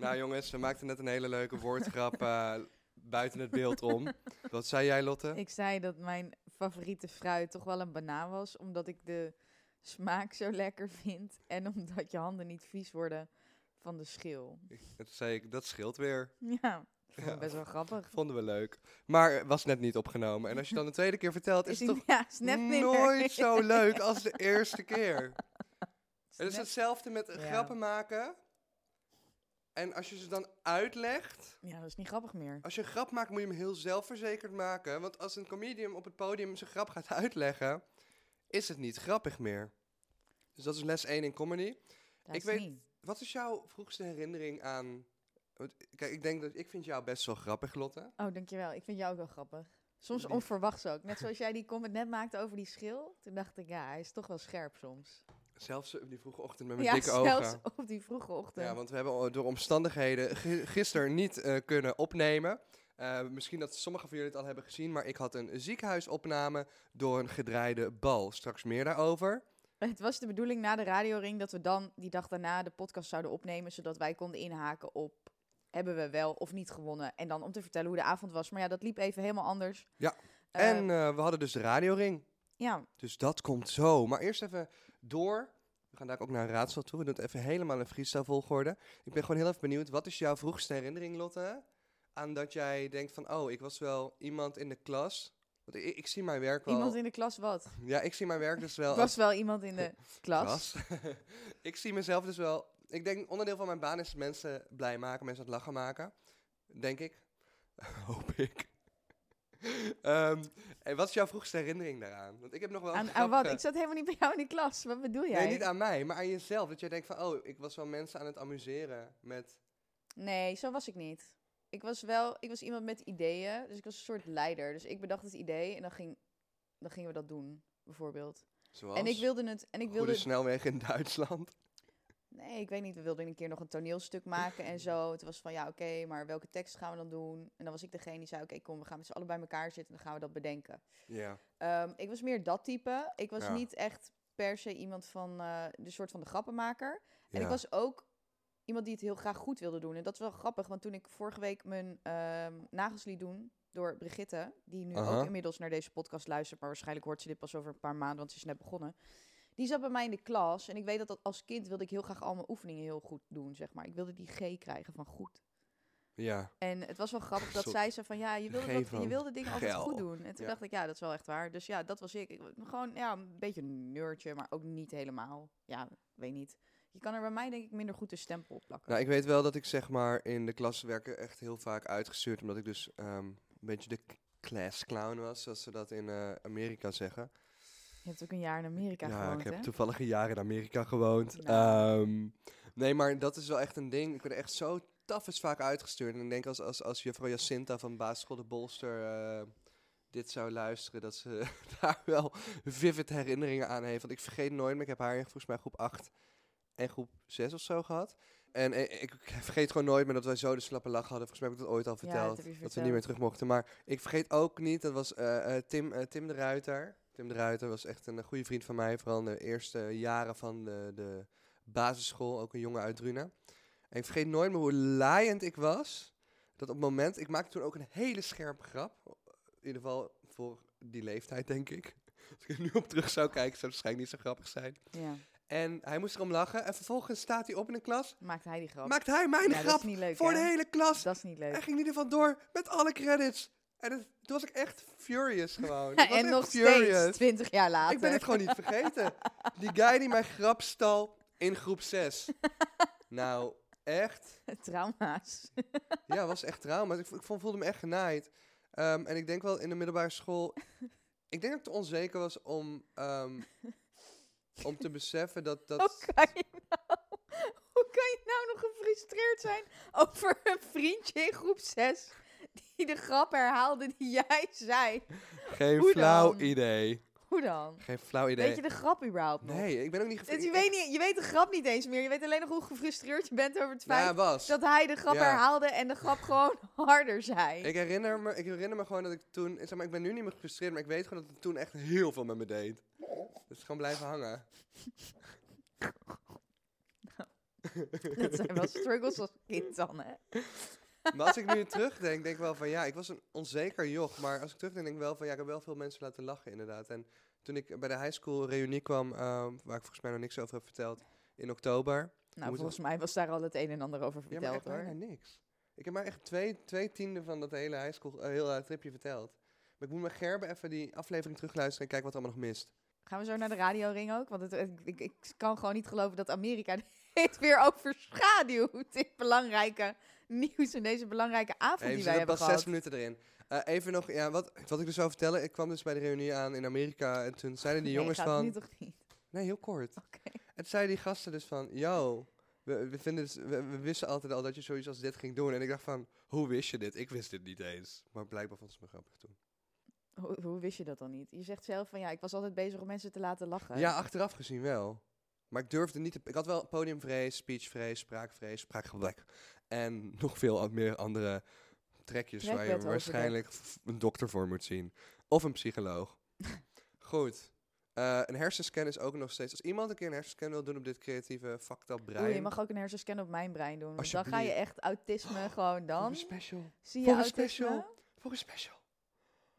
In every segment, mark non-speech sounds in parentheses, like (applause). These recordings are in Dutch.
Nou jongens, we maakten net een hele leuke woordgrap eh, buiten het beeld om. Wat zei jij, Lotte? Ik zei dat mijn favoriete fruit toch wel een banaan was, omdat ik de smaak zo lekker vind en omdat je handen niet vies worden van de schil. Dat zei ik, dat scheelt weer. Ja, vond best wel grappig. Vonden we leuk. Maar was net niet opgenomen. En als je dan de tweede keer vertelt, is Is het (laughs) toch ja, is net nooit zo leuk (laughs) als de eerste keer. Het is hetzelfde met Ja. grappen maken. En als je ze dan uitlegt, Ja, dat is niet grappig meer. als je een grap maakt, moet je hem heel zelfverzekerd maken. Want als een comedian op het podium zijn grap gaat uitleggen, is het niet grappig meer. Dus dat is les 1 in comedy. Dat Ik weet- niet. Wat is jouw vroegste herinnering aan... Kijk, ik denk dat ik vind jou best wel grappig, Lotte. Oh, dankjewel. Ik vind jou ook wel grappig. Soms onverwachts ook. Net zoals jij die comment net maakte over die schil. Toen dacht ik, ja, hij is toch wel scherp soms. Zelfs op die vroege ochtend met mijn Ja, dikke zelfs ogen. op die vroege ochtend. Ja, want we hebben door omstandigheden gi- gisteren niet eh, kunnen opnemen. Eh, misschien dat sommigen van jullie het al hebben gezien, maar ik had een ziekenhuisopname door een gedraaide bal. Straks meer daarover. Het was de bedoeling na de radioring dat we dan die dag daarna de podcast zouden opnemen, zodat wij konden inhaken op hebben we wel of niet gewonnen. En dan om te vertellen hoe de avond was. Maar ja, dat liep even helemaal anders. Ja. Eh, en we hadden dus de radioring. ja, Dus dat komt zo. Maar eerst even door. We gaan daar ook naar een raadsel toe. We doen het even helemaal in freestyle volgorde. Ik ben gewoon heel even benieuwd. Wat is jouw vroegste herinnering, Lotte? Aan dat jij denkt van, oh, ik was wel iemand in de klas. Want ik, ik zie mijn werk wel... iemand in de klas wat? Ja, ik zie mijn werk dus wel Ik was wel iemand in de (laughs) klas. klas. (laughs) ik zie mezelf dus wel... Ik denk, onderdeel van mijn baan is mensen blij maken, mensen het lachen maken. Denk ik. (laughs) Hoop ik. (laughs) Ehm, en wat is jouw vroegste herinnering daaraan? Want ik heb nog wel Aan, aan wat? Ik zat helemaal niet bij jou in de klas. Wat bedoel jij? Nee, niet aan mij, maar aan jezelf. Dat jij denkt van, oh, ik was wel mensen aan het amuseren met... Nee, zo was ik niet. Ik was wel, ik was iemand met ideeën, dus ik was een soort leider. Dus ik bedacht het idee en dan, ging, dan gingen we dat doen, bijvoorbeeld. Zoals En ik wilde het, en ik wilde, snelwegen in Duitsland. Nee, ik weet niet, we wilden een keer nog een toneelstuk maken en zo. Het was van, ja, oké, maar welke tekst gaan we dan doen? En dan was ik degene die zei, oké, kom, we gaan met z'n allen bij elkaar zitten en dan gaan we dat bedenken. Ja. Ehm, ik was meer dat type. Ik was Ja. niet echt per se iemand van eh, de soort van de grappenmaker. En ik was ook iemand die het heel graag goed wilde doen. En dat is wel grappig, want toen ik vorige week mijn ehm, nagels liet doen door Brigitte, die nu ook inmiddels naar deze podcast luistert, maar waarschijnlijk hoort ze dit pas over een paar maanden, want ze is net begonnen. Die zat bij mij in de klas en ik weet dat, dat als kind wilde ik heel graag al mijn oefeningen heel goed doen, zeg maar. Ik wilde die G krijgen van goed. ja. En het was wel grappig dat zij zei van ja, je wilde, dat, je wilde dingen altijd goed doen. En toen Ja. dacht ik, ja, dat is wel echt waar. Dus ja, dat was ik. gewoon ja, een beetje een nerdje, maar ook niet helemaal. Ja, weet niet. Je kan er bij mij denk ik minder goed de stempel op plakken. Nou, ik weet wel dat ik zeg maar in de klaswerken echt heel vaak uitgestuurd, omdat ik dus ehm, een beetje de class clown was, zoals ze dat in eh, Amerika zeggen. Je hebt ook een jaar in Amerika ja, gewoond, ik heb hè? toevallig een jaar in Amerika gewoond. Nou. Ehm, nee, maar dat is wel echt een ding. Ik ben echt zo taf is vaak uitgestuurd. En ik denk als, als, als juffrouw Jacinta van basisschool de Bolster eh, dit zou luisteren, dat ze (laughs) daar wel vivid herinneringen aan heeft. Want ik vergeet nooit meer, ik heb haar in volgens mij groep 8 en groep 6 of zo gehad. En eh, ik vergeet gewoon nooit meer dat wij zo de slappe lach hadden. Volgens mij heb ik dat ooit al Ja, dat verteld. dat we niet meer terug mochten. Maar ik vergeet ook niet, dat was eh, Tim, Tim de Ruiter. Tim de Ruiter was echt een goede vriend van mij. Vooral in de eerste jaren van de, de basisschool. Ook een jongen uit Drunen. En ik vergeet nooit meer hoe laaiend ik was. Dat op het moment, ik maakte toen ook een hele scherpe grap. In ieder geval voor die leeftijd, denk ik. (laughs) Als ik er nu op terug zou kijken, zou het waarschijnlijk niet zo grappig zijn. Ja, En hij moest erom lachen. En vervolgens staat hij op in de klas. maakt hij die grap. Maakt hij mijn ja, dat grap is niet leuk, voor hè? de hele klas. Dat is niet leuk. Hij ging niet ervan door met alle credits. En het, toen was ik echt furious gewoon. (laughs) Ik was en echt nog furious. steeds, 20 jaar later. Ik ben het gewoon niet vergeten. Die guy die mijn grap stal in groep 6. (laughs) nou, echt. Trauma's. Ja, was echt trauma. Ik, ik voelde me echt genaaid. Ehm, en ik denk wel in de middelbare school... (laughs) Ik denk dat ik te onzeker was om, ehm, om te beseffen dat... dat Hoe kan je nou, hoe kan je nou nog gefrustreerd zijn over een vriendje in groep 6 die de grap herhaalde die jij zei? geen Hoe flauw dan? idee. Hoe dan? Geen flauw idee. Weet je de grap überhaupt nog? Nee, ik ben ook niet gefrustreerd. je, weet niet, je weet de grap niet eens meer. Je weet alleen nog hoe gefrustreerd je bent over het feit Ja, dat hij de grap Ja. herhaalde en de grap gewoon (laughs) harder zei. Ik herinner, me, ik herinner me gewoon dat ik toen... Zeg maar, ik ben nu niet meer gefrustreerd, maar ik weet gewoon dat het toen echt heel veel met me deed. Dus gewoon blijven hangen. (laughs) Dat zijn wel (laughs) struggles als kind dan, hè? Maar als ik nu terugdenk, denk ik wel van ja, ik was een onzeker joch. Maar als ik terugdenk, denk ik wel van ja, ik heb wel veel mensen laten lachen inderdaad. En toen ik bij de high school reunie kwam, ehm, waar ik volgens mij nog niks over heb verteld, in oktober. Nou, volgens mij was daar al het een en ander over Ja, maar verteld, echt hoor. bijna niks. Ik heb maar echt twee, twee tienden van dat hele high school, eh, heel tripje verteld. Maar ik moet met Gerben even die aflevering terugluisteren en kijken wat er allemaal nog mist. Gaan we zo naar de radioring ook? Want het, ik, ik, ik kan gewoon niet geloven dat Amerika (laughs) dit weer overschaduwt. Dit belangrijke (laughs) nieuws en deze belangrijke avond Hey, die wij hebben pas gehad. zes minuten erin. Eh, even nog, ja, wat, wat ik dus zou vertellen. Ik kwam dus bij de reunie aan in Amerika en toen zeiden die Nee, jongens van... nu toch niet? Nee, heel kort. (laughs) Oké. En toen zeiden die gasten dus van, yo, we, we, vinden het- we, we wisten altijd al dat je zoiets als dit ging doen. En ik dacht van, hoe wist je dit? Ik wist dit niet eens. Maar blijkbaar vond ze me grappig toen. Hoe, hoe wist je dat dan niet? Je zegt zelf van ja, ik was altijd bezig om mensen te laten lachen. Ja, achteraf gezien wel. Maar ik durfde niet te... Ik had wel podiumvrees, speechvrees, spraakvrees, spraakgebrek. En (laughs) nog veel meer andere trekjes waar je waarschijnlijk een dokter voor moet zien. Of een psycholoog. (laughs) Goed. Eh, een hersenscan is ook nog steeds... Als iemand een keer een hersenscan wil doen op dit creatieve fucked up brein... Oeh, je mag ook een hersenscan op mijn brein doen. Want dan ga je echt autisme gewoon Voor dan. een special. Zie je voor een autisme? special. Voor een special.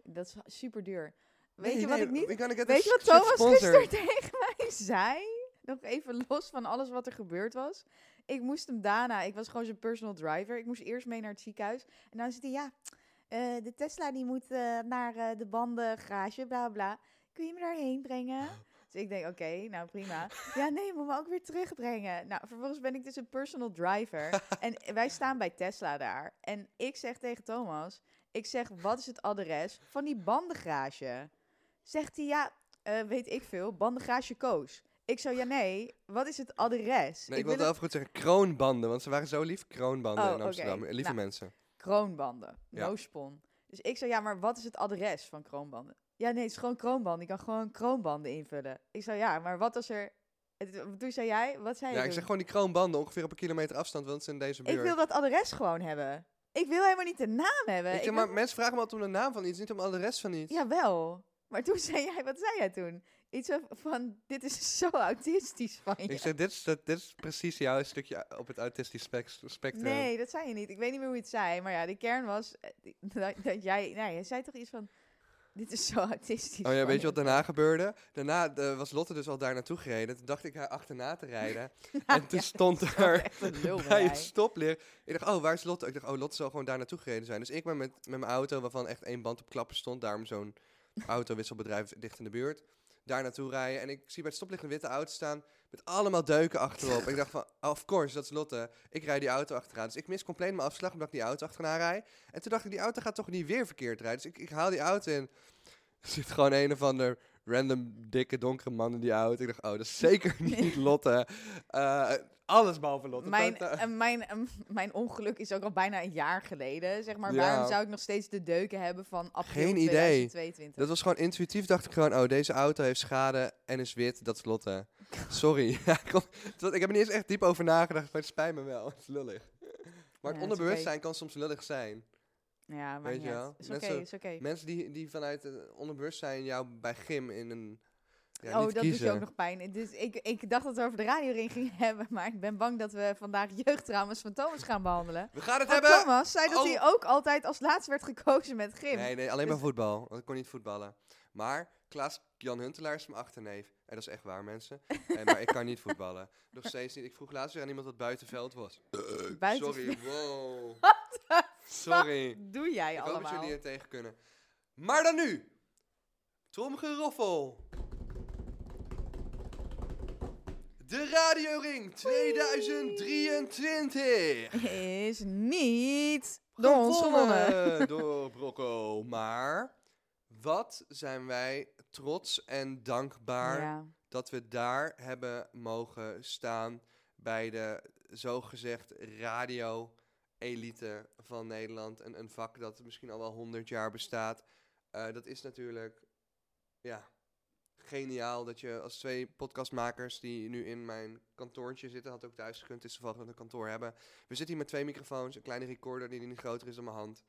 Dat is super duur. Weet Nee, je wat ik niet... Weet je wat Thomas gisteren (laughs) tegen mij zei? Nog even (laughs) los van alles wat er gebeurd was. Ik moest hem daarna, ik was gewoon zijn personal driver. Ik moest eerst mee naar het ziekenhuis. En dan zit hij, ja, eh, de Tesla die moet eh, naar eh, de bandengarage, bla bla. Kun je me daarheen brengen? (laughs) Dus ik denk, oké, nou prima. Ja, nee, je moet me ook weer terugbrengen. Nou, vervolgens ben ik dus een personal driver. (laughs) en wij staan bij Tesla daar. En ik zeg tegen Thomas, ik zeg, wat is het adres van die bandengarage? Zegt hij, ja, weet ik veel, bandengarage Koos. Ik zo, ja nee, wat is het adres? Nee, ik, wil wilde wel goed zeggen kroonbanden, want ze waren zo lief. Kroonbanden Oh, in. Amsterdam. Lieve Nou, mensen. Kroonbanden, Ja. no spon. Dus ik zei, ja, maar wat is het adres van kroonbanden? Ja, nee, het is gewoon kroonbanden. Ik kan gewoon kroonbanden invullen. Ik zei, ja, maar wat als er... het- Toen zei jij, wat zei Ja, je ik toen? zeg gewoon die kroonbanden ongeveer op een kilometer afstand, want het is in deze buurt. Ik wil dat adres gewoon hebben. Ik wil helemaal niet de naam hebben. Ik maar wil- mensen vragen me altijd om de naam van iets, niet om al de rest van iets. Jawel. Maar toen zei jij, wat zei jij toen? Iets van, dit is zo autistisch van je. Ik zeg, dit is, dit is precies jouw stukje op het autistisch spec- spectrum. Nee, dat zei je niet. Ik weet niet meer hoe je het zei. Maar ja, de kern was eh, dat, dat jij... Nee, je zei toch iets van... Dit is zo autistisch Oh ja, weet je wat daarna gebeurde? Daarna eh, was Lotte dus al daar naartoe gereden. Toen dacht ik haar achterna te rijden. (laughs) en toen ja, stond er bij jij. het stoplicht. Ik dacht, oh, waar is Lotte? Ik dacht, oh, Lotte zal gewoon daar naartoe gereden zijn. Dus ik ben met, met mijn auto, waarvan echt één band op klappen stond. Daarom zo'n (laughs) autowisselbedrijf dicht in de buurt. Daar naartoe rijden. En ik zie bij het stoplicht een witte auto staan. Met allemaal deuken achterop. ik dacht van, (laughs) of course, dat is Lotte. Ik rijd die auto achteraan. Dus ik mis compleet mijn afslag omdat ik die auto achterna rijd. En toen dacht ik, die auto gaat toch niet weer verkeerd rijden. Dus ik, ik haal die auto in. (laughs) Er zit gewoon een of ander random dikke donkere man in die auto. Ik dacht, oh, dat is zeker (laughs) niet Lotte. Eh, alles behalve Lotte. Mijn, eh, mijn, eh, mijn ongeluk is ook al bijna een jaar geleden, zeg maar. Ja. Waarom zou ik nog steeds de deuken hebben van april Geen idee. 2022? Dat was gewoon intuïtief. Dacht ik gewoon, oh, deze auto heeft schade en is wit. Dat is Lotte. Sorry. (laughs) Ik, heb er niet eens echt diep over nagedacht, maar het spijt me wel. (laughs) Het is lullig. Maar het onderbewustzijn kan soms lullig zijn. Ja, maar Weet niet je uit. wel? Is oké, is oké. Mensen die, die vanuit het onderbewustzijn jou bij gym in een... Ja, oh, niet dat kiezen. doet je ook nog pijn. Dus ik, ik dacht dat we over de radioring gingen (laughs) hebben, maar ik ben bang dat we vandaag jeugdtrauma's van Thomas gaan behandelen. We gaan het hebben... Thomas zei dat Oh. hij ook altijd als laatst werd gekozen met gym. Nee, nee, alleen maar Dus- voetbal. Want ik kon niet voetballen. Maar Klaas Jan Huntelaar is mijn achterneef. En dat is echt waar, mensen. en, maar ik kan niet voetballen. (laughs) Nog steeds niet. Ik vroeg laatst weer aan iemand wat buitenveld was. Buiten- Sorry, wow. (laughs) the Sorry. Doe jij Ik hoop dat allemaal. jullie er tegen kunnen. Maar dan nu. Tromgeroffel. De Radio Ring 2023. Is niet door ons gewonnen. door Brocco. Maar wat zijn wij trots en dankbaar Ja. dat we daar hebben mogen staan bij de zogezegd radio-elite van Nederland. Een, een vak dat misschien al wel 100 jaar bestaat. Eh, dat is natuurlijk, ja, geniaal dat je als twee podcastmakers die nu in mijn kantoortje zitten, had ook thuis gekund, het is toevallig dat we een kantoor hebben. We zitten hier met twee microfoons, een kleine recorder die niet groter is dan mijn hand.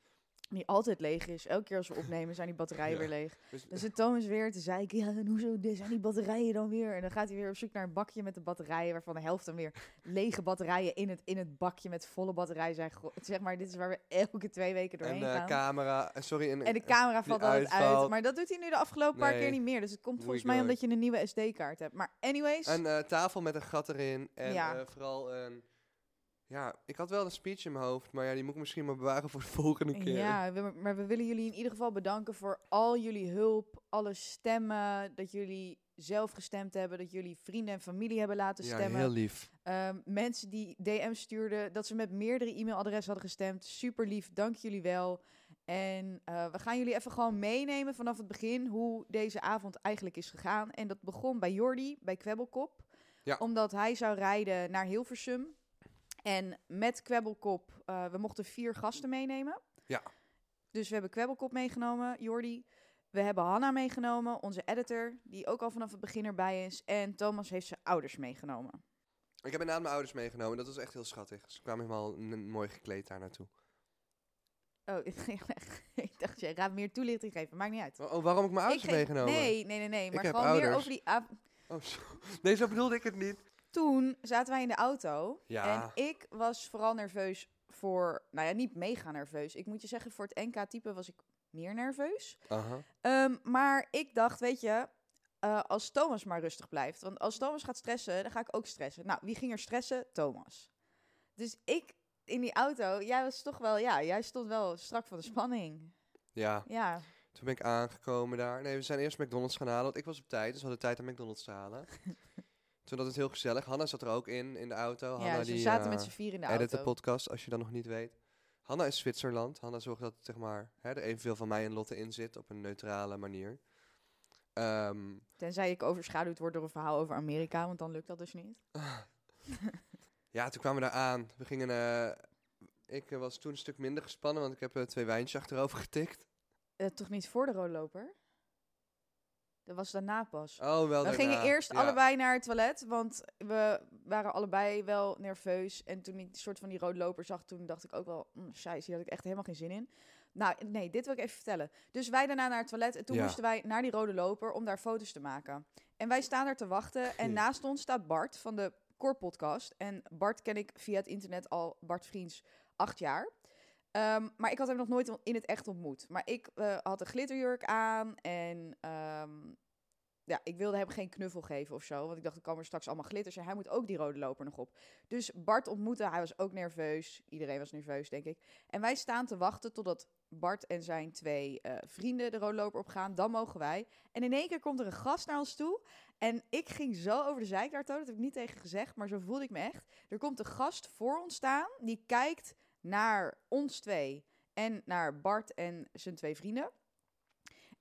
Die altijd leeg is. Elke keer als we opnemen zijn die batterijen Ja. weer leeg. Dus, Dan zit Thomas weer te zeiken. Ja, en hoezo de- zijn die batterijen dan weer? En dan gaat hij weer op zoek naar een bakje met de batterijen. Waarvan de helft dan weer lege batterijen in het, in het bakje met volle batterijen zijn. Zeg maar, dit is waar we elke twee weken en doorheen eh, gaan. camera, eh, sorry. En, En de camera valt altijd uit. Maar dat doet hij nu de afgelopen paar keer niet meer. Dus het komt volgens mij omdat je een nieuwe SD-kaart hebt. Maar anyways. Een eh, tafel met een gat erin. En Ja. vooral een... Ja, ik had wel een speech in mijn hoofd, maar ja, die moet ik misschien maar bewaren voor de volgende keer. Ja, we- maar we willen jullie in ieder geval bedanken voor al jullie hulp, alle stemmen, dat jullie zelf gestemd hebben, dat jullie vrienden en familie hebben laten Ja, stemmen. heel lief. Ehm, mensen die DM stuurden dat ze met meerdere e-mailadressen hadden gestemd. Super lief, dank jullie wel. En eh, we gaan jullie even gewoon meenemen vanaf het begin hoe deze avond eigenlijk is gegaan. En dat begon bij Jordi, bij Kwebbelkop. Ja. Omdat hij zou rijden naar Hilversum. En met Kwebbelkop, eh, we mochten vier gasten meenemen. Ja. Dus we hebben Kwebbelkop meegenomen, Jordi. We hebben Hanna meegenomen, onze editor, die ook al vanaf het begin erbij is. En Thomas heeft zijn ouders meegenomen. Ik heb inderdaad mijn ouders meegenomen, dat was echt heel schattig. Ze kwamen helemaal mooi gekleed daar naartoe. Oh, (laughs) ik dacht, jij gaat meer toelichting geven. Maakt niet uit. Oh, oh, waarom ik mijn ouders meegenomen? Nee, nee, nee, nee. Maar heb gewoon meer ouders. over die. Oh, zo. Nee, zo bedoelde ik het niet. Toen zaten wij in de auto. Ja. En ik was vooral nerveus voor... Nou ja, niet mega nerveus. Ik moet je zeggen, voor het NK-type was ik meer nerveus. Aha. Ehm, maar ik dacht, weet je... eh, als Thomas maar rustig blijft. Want als Thomas gaat stressen, dan ga ik ook stressen. Nou, wie ging er stressen? Thomas. Dus ik in die auto, jij was toch wel... Ja, jij stond wel strak van de spanning. Ja, Ja. toen ben ik aangekomen daar. Nee, we zijn eerst McDonald's gaan halen, want ik was op tijd, dus we hadden tijd om McDonald's te halen. (laughs) toen was het heel gezellig. Hanna zat er ook in, in de auto. Hanna Ja, ze die, zaten eh, met z'n vier in de edit de auto. podcast, als je dat nog niet weet. Hanna is Zwitserland. Hanna zorgt dat zeg maar, hè, er evenveel van mij en Lotte in zit, op een neutrale manier. Ehm, Tenzij ik overschaduwd word door een verhaal over Amerika, want dan lukt dat dus niet. (laughs) ja, toen kwamen we daar aan. We gingen... eh, ik eh, was toen een stuk minder gespannen, want ik heb eh, twee wijntjes achterover getikt. Eh, toch niet voor de roodloper? Dat was daarna pas. Oh, wel we gingen eerst Ja. allebei naar het toilet, want we waren allebei wel nerveus. En toen ik een soort van die rode loper zag, toen dacht ik ook wel, mm, scheisse, hier had ik echt helemaal geen zin in. Nou, nee, dit wil ik even vertellen. Dus wij daarna naar het toilet en toen Ja. moesten wij naar die rode loper om daar foto's te maken. En wij staan daar te wachten en naast ons staat Bart van de Core Podcast. En Bart ken ik via het internet al, Bart Vriends, acht jaar. Ehm, maar ik had hem nog nooit in het echt ontmoet. Maar ik eh, had een glitterjurk aan en ehm, ja, ik wilde hem geen knuffel geven of zo. Want ik dacht, er komen straks allemaal glitters en hij moet ook die rode loper nog op. Dus Bart ontmoette, hij was ook nerveus. Iedereen was nerveus, denk ik. En wij staan te wachten totdat Bart en zijn twee eh, vrienden de rode loper opgaan. Dan mogen wij. En in één keer komt er een gast naar ons toe. En ik ging zo over de Toon. Dat heb ik niet tegen gezegd, maar zo voelde ik me echt. Er komt een gast voor ons staan, die kijkt naar ons twee en naar Bart en zijn twee vrienden.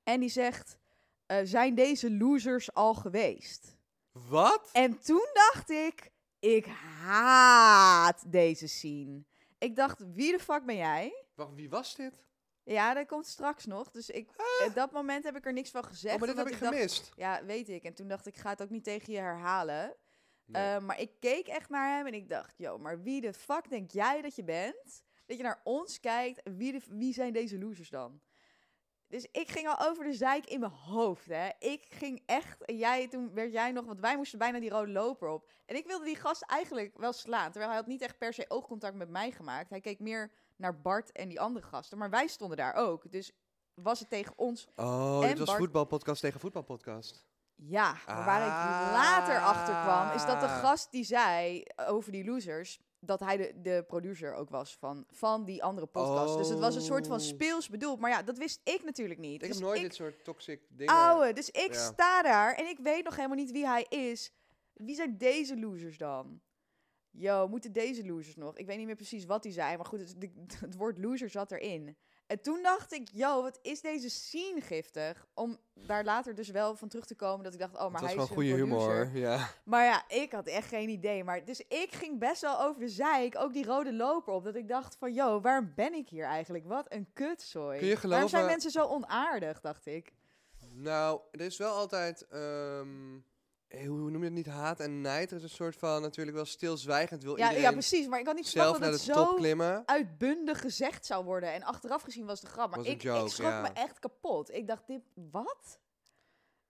En die zegt, eh, zijn deze losers al geweest? Wat? En toen dacht ik, ik haat deze scene. Ik dacht, wie de fuck ben jij? Wacht, wie was dit? Ja, dat komt straks nog. Dus ik, op dat moment heb ik er niks van gezegd. oh, maar dit heb ik dacht, gemist. ja, weet ik. En toen dacht ik, ik ga het ook niet tegen je herhalen. Nee. Eh, maar ik keek echt naar hem en ik dacht, yo, maar wie de fuck denk jij dat je bent? Dat je naar ons kijkt, wie, de, wie zijn deze losers dan? Dus ik ging al over de zeik in mijn hoofd, hè. Ik ging echt, en jij, toen werd jij nog, want wij moesten bijna die rode loper op. En ik wilde die gast eigenlijk wel slaan, terwijl hij had niet echt per se oogcontact met mij gemaakt. Hij keek meer naar Bart en die andere gasten, maar wij stonden daar ook. Dus was het tegen ons oh, en dit was Bart- voetbalpodcast tegen voetbalpodcast. Ja, maar waar ik later achter kwam, is dat de Ah. gast die zei over die losers, dat hij de, de producer ook was van, van die andere podcast. Dus het was een soort van Oh. speels bedoeld. Maar ja, dat wist ik natuurlijk niet. Ik dus heb nooit ik, dit soort toxic dingen. ouwe, dus ik Ja. sta daar en ik weet nog helemaal niet wie hij is. Wie zijn deze losers dan? Yo, moeten deze losers nog? Ik weet niet meer precies wat hij zei, maar goed, het, het woord loser zat erin. En toen dacht ik, yo, wat is deze scene giftig? Om daar later dus wel van terug te komen dat ik dacht, oh, maar hij is goede een producer. humor. Ja. Maar ja, ik had echt geen idee. Maar, dus ik ging best wel over de zeik, ook die rode loper op. Dat ik dacht van, yo, waarom ben ik hier eigenlijk? Wat een kutzooi. Kun je Waarom zijn geloven- mensen zo onaardig, dacht ik. Nou, er is wel altijd. ehm, eh, hoe noem je het niet, haat en nijd. Er is een soort van natuurlijk wel stilzwijgend wil Ja, iedereen ja, precies. Maar ik had niet zelf dat het zo klimmen. uitbundig gezegd zou worden. En achteraf gezien was de grap. Maar ik, joke, ik schrok ja. me echt kapot. Ik dacht, dit, wat?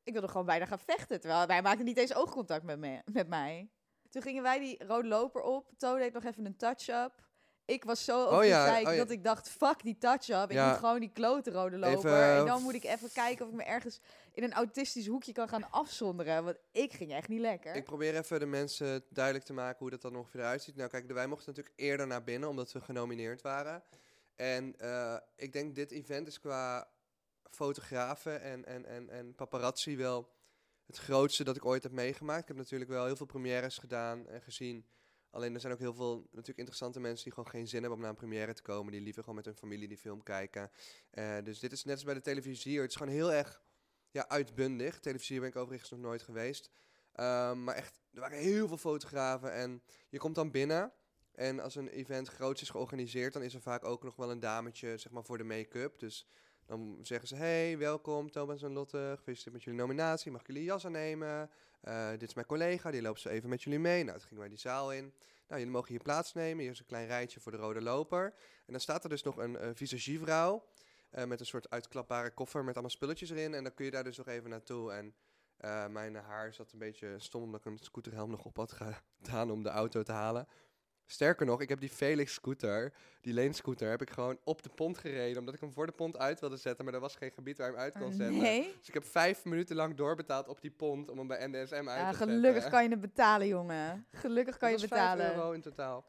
Ik wilde gewoon bijna gaan vechten. Terwijl wij maakten niet eens oogcontact met, me, met mij. Toen gingen wij die rode loper op. Toon deed nog even een touch-up. Ik was zo op Oh ja, oh ja. dat ik dacht, fuck die touch-up. Ik moet gewoon die klote rode loper. Even, en dan moet ik even kijken of ik me ergens in een autistisch hoekje kan gaan afzonderen. Want ik ging echt niet lekker. Ik probeer even de mensen duidelijk te maken hoe dat dan ongeveer eruit ziet. Nou kijk, wij mochten natuurlijk eerder naar binnen, omdat we genomineerd waren. En eh, ik denk dit event is qua fotografen en, en, en, en paparazzi wel het grootste dat ik ooit heb meegemaakt. Ik heb natuurlijk wel heel veel premières gedaan en gezien. Alleen er zijn ook heel veel natuurlijk interessante mensen die gewoon geen zin hebben om naar een première te komen. Die liever gewoon met hun familie die film kijken. Eh, dus dit is net als bij de televisie. Het is gewoon heel erg ja, uitbundig. Televisie ben ik overigens nog nooit geweest. Ehm, maar echt, er waren heel veel fotografen. En je komt dan binnen. En als een event groots is georganiseerd, dan is er vaak ook nog wel een dametje zeg maar, voor de make-up. Dus dan zeggen ze, hey, welkom Thomas en Lotte, gefeliciteerd met jullie nominatie. Mag ik jullie jas aannemen? Eh, dit is mijn collega, die loopt zo even met jullie mee. Nou, toen gingen wij die zaal in. Nou, jullie mogen hier plaatsnemen. Hier is een klein rijtje voor de rode loper. En dan staat er dus nog een eh visagievrouw eh, met een soort uitklapbare koffer met allemaal spulletjes erin. En dan kun je daar dus nog even naartoe. En eh, mijn haar zat een beetje stom omdat ik een scooterhelm nog op had gedaan om de auto te halen. Sterker nog, ik heb die Felix scooter, die lane scooter, heb ik gewoon op de pont gereden. Omdat ik hem voor de pont uit wilde zetten, maar er was geen gebied waar je hem uit kon Oh, zetten. nee. Dus ik heb vijf minuten lang doorbetaald op die pont om hem bij NDSM uit te Ja, zetten. gelukkig kan je het betalen, jongen. Gelukkig kan je was 5 betalen. euro in totaal.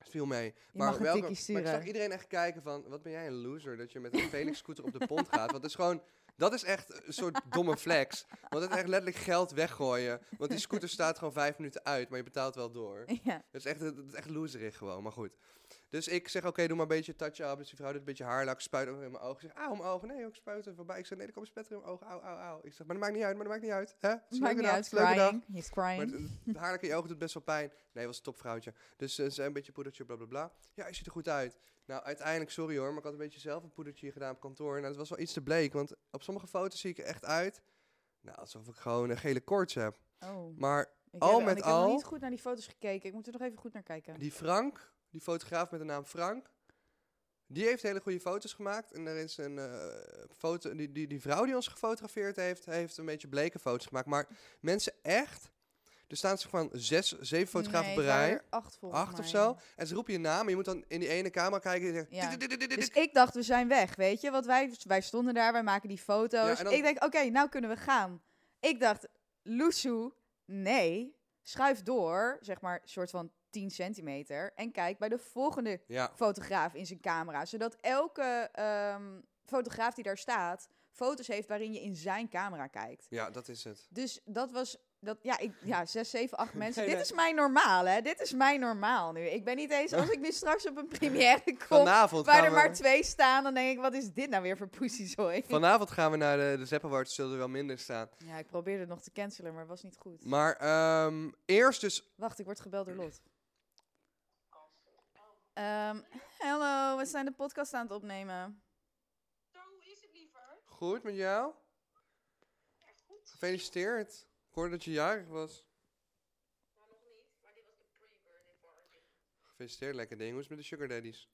Het viel mee. Je mag welke- maar ik zag iedereen echt kijken van, wat ben jij een loser dat je met een Felix scooter op de pont gaat. Want het is gewoon, dat is echt een soort domme flex. Want het is echt letterlijk geld weggooien. Want die scooter staat gewoon vijf minuten uit, maar je betaalt wel door. (laughs) Ja. Dat is echt, dat is echt loserig gewoon, maar goed. Dus ik zeg, oké, doe maar een beetje touch-up. Dus die vrouw doet een beetje haarlak, spuit ook in mijn ogen. Ik zeg, auw, mijn ogen. Nee, ook spuiten voorbij. Ik zeg, nee, er komt een spetter in mijn ogen. Auw, auw, auw. Ik zeg, maar dat maakt niet uit, maar dat maakt niet uit. Hè? Maakt niet dag, uit, dag. crying. He's Maar crying. het, het haarlijk in je ogen doet best wel pijn. Nee, was een topvrouwtje. Dus eh, ze zei een beetje poedertje, bla bla bla. Ja, je ziet er goed uit. Nou, uiteindelijk, sorry hoor, maar ik had een beetje zelf een poedertje gedaan op kantoor. Nou, dat was wel iets te bleek, want op sommige foto's zie ik er echt uit. Nou, alsof ik gewoon een gele koorts heb. Oh. Maar Ik al heb, met ik heb al- nog niet goed naar die foto's gekeken. Ik moet er nog even goed naar kijken. die Frank, die fotograaf met de naam Frank, die heeft hele goede foto's gemaakt. En er is een eh, foto, die, die, die vrouw die ons gefotografeerd heeft, heeft een beetje bleke foto's gemaakt. Maar mensen echt, er staan ze van zes, zeven fotografen nee, acht volgens acht of zo. En ze roepen je naam. En je moet dan in die ene camera kijken. En Ja. dit, dit, dit, dit, dit, Dus ik dacht, we zijn weg, weet je? Want wij, wij stonden daar, wij maken die foto's. Ja, en dan- Ik denk, oké, nou kunnen we gaan. Ik dacht, Loesoe, nee, schuif door, zeg maar, soort van 10 centimeter. En kijk bij de volgende Ja, fotograaf in zijn camera. Zodat elke ehm, fotograaf die daar staat, foto's heeft waarin je in zijn camera kijkt. ja, dat is het. Dus dat was, dat, ja, ik, ja, zes, zeven, acht (laughs) mensen. Nee, Dit nee. is mijn normaal, hè? Dit is mijn normaal nu. Ik ben niet eens, als ik nu straks op een (laughs) première kom, Vanavond waar er maar we, twee staan, dan denk ik, wat is dit nou weer voor poesiezooi? vanavond gaan we naar de, de Zepp Awards. Zullen er wel minder staan. Ja, ik probeerde het nog te cancelen, maar het was niet goed. Maar ehm, eerst dus... Wacht, ik word gebeld door Lot. Ehm hallo, we zijn de podcast aan het opnemen. Zo, hoe is het liever? Goed met jou? Ja, goed. Gefeliciteerd. Ik hoorde dat je jarig was. Nou, nog niet, maar dit was de pre-birthday party. Gefeliciteerd, lekker ding. Hoe is het met de sugar daddies?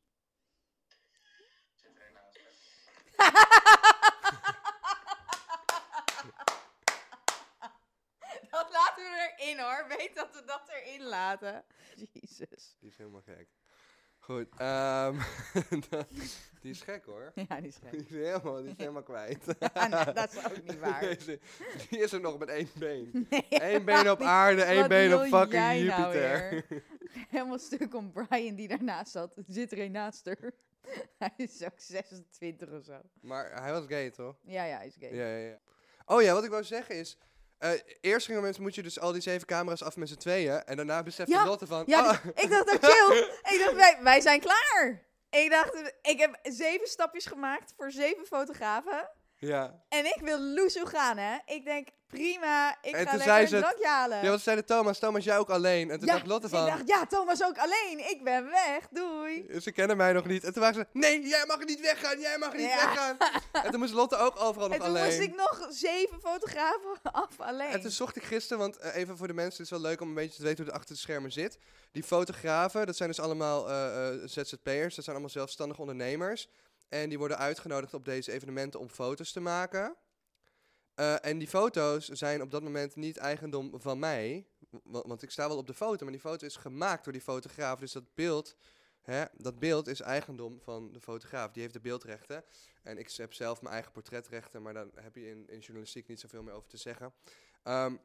(laughs) dat laten we erin hoor. Weet dat we dat erin laten. (laughs) Jezus. Die is helemaal gek. Goed, ehm, (laughs) die is gek hoor. Ja, die is Die gek. is helemaal, die is helemaal kwijt. (laughs) Ja, nee, dat is ook niet waar. (laughs) Deze- die is er nog met één been. Nee, Eén been op aarde, één Wat been op fucking nou Jupiter. Helemaal stuk om Brian die daarnaast zat. Zit er een naast haar. Hij is ook 26 of zo. maar hij was gay toch? Ja, ja, hij is gay. Ja, ja, ja. Oh ja, wat ik wou zeggen is... eh, eerst gingen mensen, moet je dus al die zeven camera's af met z'n tweeën. En daarna besefte Ja, Lotte van... Ja, ah, ik dacht ook chill. (laughs) ik dacht, wij, wij zijn klaar. Ik dacht, ik heb zeven stapjes gemaakt voor zeven fotografen. Ja. En ik wil loesoe gaan, hè. Ik denk, prima, ik En ga lekker een ze drankje halen. ja, wat zei de Thomas? Thomas, jij ook alleen? En toen Ja, dacht Lotte ik van... dacht, ja, Thomas ook alleen. Ik ben weg, doei. Ze kennen mij nog niet. En toen waren ze, nee, jij mag niet weggaan, jij mag niet Ja. weggaan. En toen moest Lotte ook overal (laughs) nog En toen alleen. moest ik nog zeven fotografen (laughs) af alleen. En toen zocht ik gisteren, want eh, even voor de mensen, het is wel leuk om een beetje te weten hoe het achter de schermen zit. Die fotografen, dat zijn dus allemaal eh, eh, ZZP'ers, dat zijn allemaal zelfstandige ondernemers. En die worden uitgenodigd op deze evenementen om foto's te maken. Eh, en die foto's zijn op dat moment niet eigendom van mij. wa- Want ik sta wel op de foto, maar die foto is gemaakt door die fotograaf. Dus dat beeld, hè, dat beeld is eigendom van de fotograaf. Die heeft de beeldrechten. En ik heb zelf mijn eigen portretrechten, maar daar heb je in, in journalistiek niet zoveel meer over te zeggen. Ehm,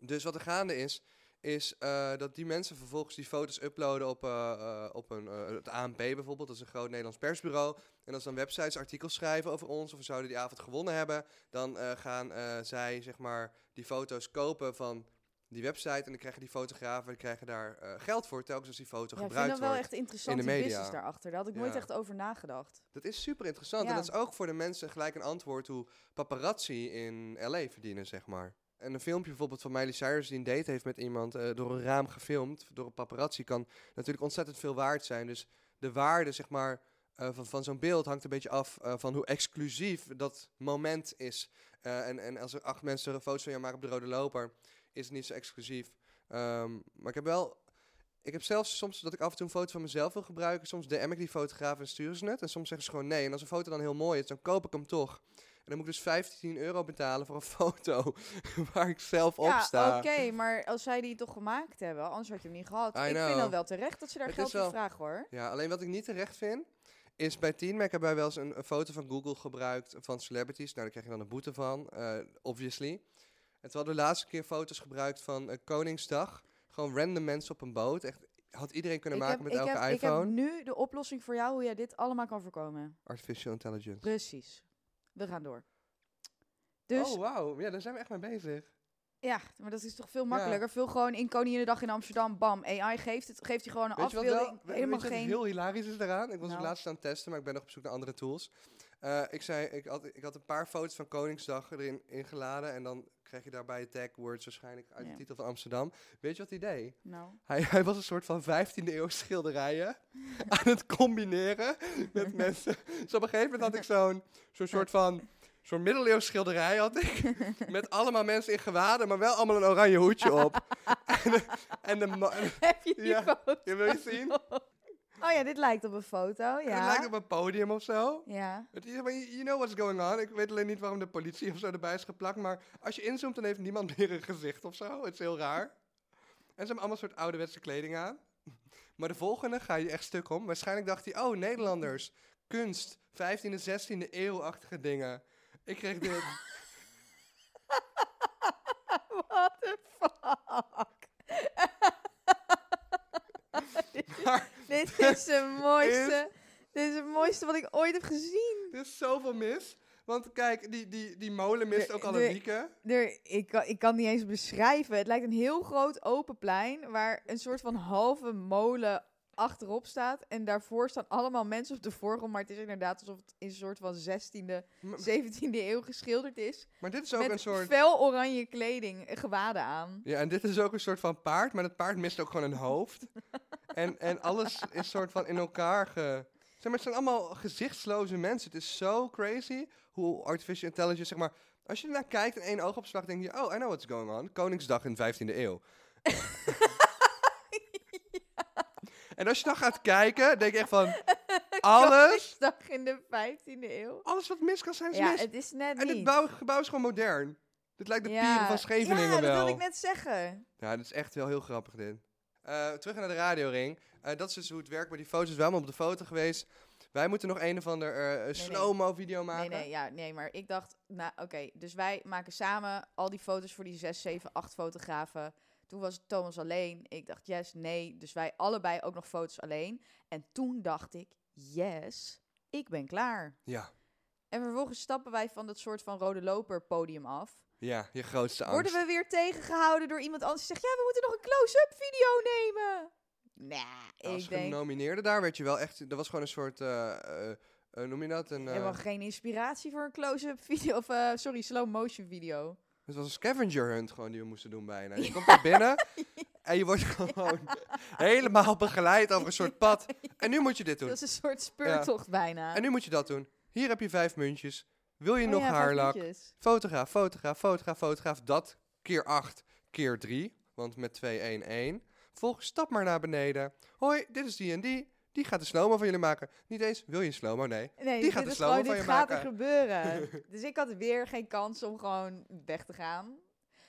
dus wat er gaande is, is eh, dat die mensen vervolgens die foto's uploaden op, eh, eh, op een, het ANP bijvoorbeeld. Dat is een groot Nederlands persbureau. En als dan websites artikels schrijven over ons of we zouden die avond gewonnen hebben, dan gaan zij zeg maar die foto's kopen van die website. En dan krijgen die fotografen die krijgen daar geld voor telkens als die foto ja, ik vind gebruikt dat wel wordt. echt interessant, in de media. business daarachter. Daar had ik nooit echt over nagedacht. Dat is super interessant. Ja. En dat is ook voor de mensen gelijk een antwoord hoe paparazzi in LA verdienen, zeg maar. En een filmpje bijvoorbeeld van Miley Cyrus die een date heeft met iemand eh, door een raam gefilmd, door een paparazzi, kan natuurlijk ontzettend veel waard zijn. Dus de waarde, zeg maar, eh, van, van zo'n beeld hangt een beetje af eh, van hoe exclusief dat moment is. En, en als er acht mensen een foto van jou maken op de rode loper, is het niet zo exclusief. Ehm, maar ik heb wel ik heb zelfs soms dat ik af en toe een foto van mezelf wil gebruiken. Soms DM ik die fotograaf en sturen ze het. En soms zeggen ze gewoon nee. En als een foto dan heel mooi is, dan koop ik hem toch. En dan moet ik dus 15 euro betalen voor een (laughs) foto (laughs) waar ik zelf op ja, sta. oké, maar als zij die toch gemaakt hebben, anders had je hem niet gehad. I ik know. vind dat wel terecht dat ze daar Het geld voor vragen, hoor. Ja, alleen wat ik niet terecht vind, is bij Teen Mac hebben wij wel eens een, een foto van Google gebruikt van celebrities. Nou, daar krijg je dan een boete van, eh, obviously. En toen hadden we de laatste keer foto's gebruikt van eh, Koningsdag. Gewoon random mensen op een boot. Echt, had iedereen kunnen Ik maken heb, met ik, elke heb, ik iPhone. heb nu de oplossing voor jou hoe jij dit allemaal kan voorkomen. Artificial intelligence. Precies. We gaan door. Dus Oh, wauw. Ja, daar zijn we echt mee bezig. Ja, maar dat is toch veel makkelijker. Veel gewoon in Koninginnedag in Amsterdam, bam, AI geeft het, geeft je gewoon een Weet wel, afbeelding. we- helemaal weet je wat geen. heel hilarisch is daaraan? Ik was het Nou. laatst aan het testen, maar ik ben nog op zoek naar andere tools. Eh, ik, zei, ik, had, ik had een paar foto's van Koningsdag erin ingeladen. En dan krijg je daarbij het tag words waarschijnlijk uit Ja. de titel van Amsterdam. Weet je wat hij deed? Nou, Hij, hij was een soort van 15e eeuw schilderijen (laughs) aan het combineren met (laughs) mensen. Dus op een gegeven moment had ik zo'n zo'n soort van... Zo'n middeleeuws schilderij had ik. (laughs) Met allemaal mensen in gewaden, maar wel allemaal een oranje hoedje op. (laughs) en de, en de heb je die Ja. foto? Ja, wil je zien? Oh ja, dit lijkt op een foto, En Het ja. lijkt op een podium of zo. Ja. Het you know what's going on. Ik weet alleen niet waarom de politie of zo erbij is geplakt. Maar als je inzoomt, dan heeft niemand meer een gezicht of zo. Het is heel raar. En ze hebben allemaal soort ouderwetse kleding aan. Maar de volgende ga je echt stuk om. Waarschijnlijk dacht hij, oh, Nederlanders. Kunst. 15e, 16e eeuwachtige dingen. Ik kreeg dit. (laughs) What the fuck? (laughs) maar (laughs) Dit is de mooiste. Dit is het mooiste wat ik ooit heb gezien. er is zoveel mis. Want kijk, die, die, die molen mist ook al een wieken. Er, ik, kan, ik kan het niet eens beschrijven. Het lijkt een heel groot open plein waar een soort van halve molen achterop staat. En daarvoor staan allemaal mensen op de voorgrond. Maar het is inderdaad alsof het in een soort van 16e, M- 17e eeuw geschilderd is. Maar dit is ook met een soort... fel oranje kleding, eh, gewaden aan. Ja, en dit is ook een soort van paard, maar het paard mist ook gewoon een hoofd. (laughs) en, en alles is soort van in elkaar ge... Zeg maar, het zijn allemaal gezichtsloze mensen. Het is zo crazy hoe artificial intelligence, zeg maar... Als je ernaar kijkt in één oogopslag, denk je... Oh, I know what's going on. Koningsdag in de 15e eeuw. (laughs) En als je dan gaat kijken, denk je echt van... (laughs) Alles, Dag in de 15e eeuw. alles wat mis kan zijn, is Ja, mis. het is net En dit niet. bouw, gebouw is gewoon modern. Dit lijkt de Ja, pieren van Scheveningen Ja, dat wel. wilde ik net zeggen. Ja, dat is echt wel heel grappig dit. Eh, terug naar de radioring. Eh dat is dus hoe het werkt bij die foto's. We zijn allemaal op de foto geweest. Wij moeten nog een of ander eh, nee. slow-mo video maken. Nee, nee, ja, nee, maar ik dacht, nou oké, dus wij maken samen al die foto's voor die 6, 7, 8 fotografen. Toen was Thomas alleen. Ik dacht, yes, nee. Dus wij allebei ook nog foto's alleen. En toen dacht ik, yes, ik ben klaar. Ja. En vervolgens stappen wij van dat soort van rode loper podium af. ja, je grootste angst. Worden we weer tegengehouden door iemand anders die zegt, ja, we moeten nog een close-up video nemen. Als ik denk, genomineerde daar werd je wel echt... Er was gewoon een soort... eh eh, eh, noem je dat? Een, helemaal geen inspiratie voor een close-up video. Of, sorry, slow motion video. Het was een scavenger hunt gewoon die we moesten doen bijna. Je (laughs) komt er binnen En je wordt (laughs) gewoon helemaal begeleid over een soort pad. En nu moet je dit doen. Dat is een soort speurtocht bijna. En nu moet je dat doen. Hier heb je vijf muntjes. Wil je Oh nog ja, haarlak? Fotograaf, fotograaf, fotograaf, fotograaf. Dat keer 8 keer 3. Want met 2, 1, 1. Volgens stap maar naar beneden. Hoi, dit is die en die. Die gaat de slow-mo van jullie maken. Niet eens, wil je een slow-mo? Nee. Nee, Die gaat de gewoon, van dit je gaat er gebeuren. (laughs) dus ik had weer geen kans om gewoon weg te gaan.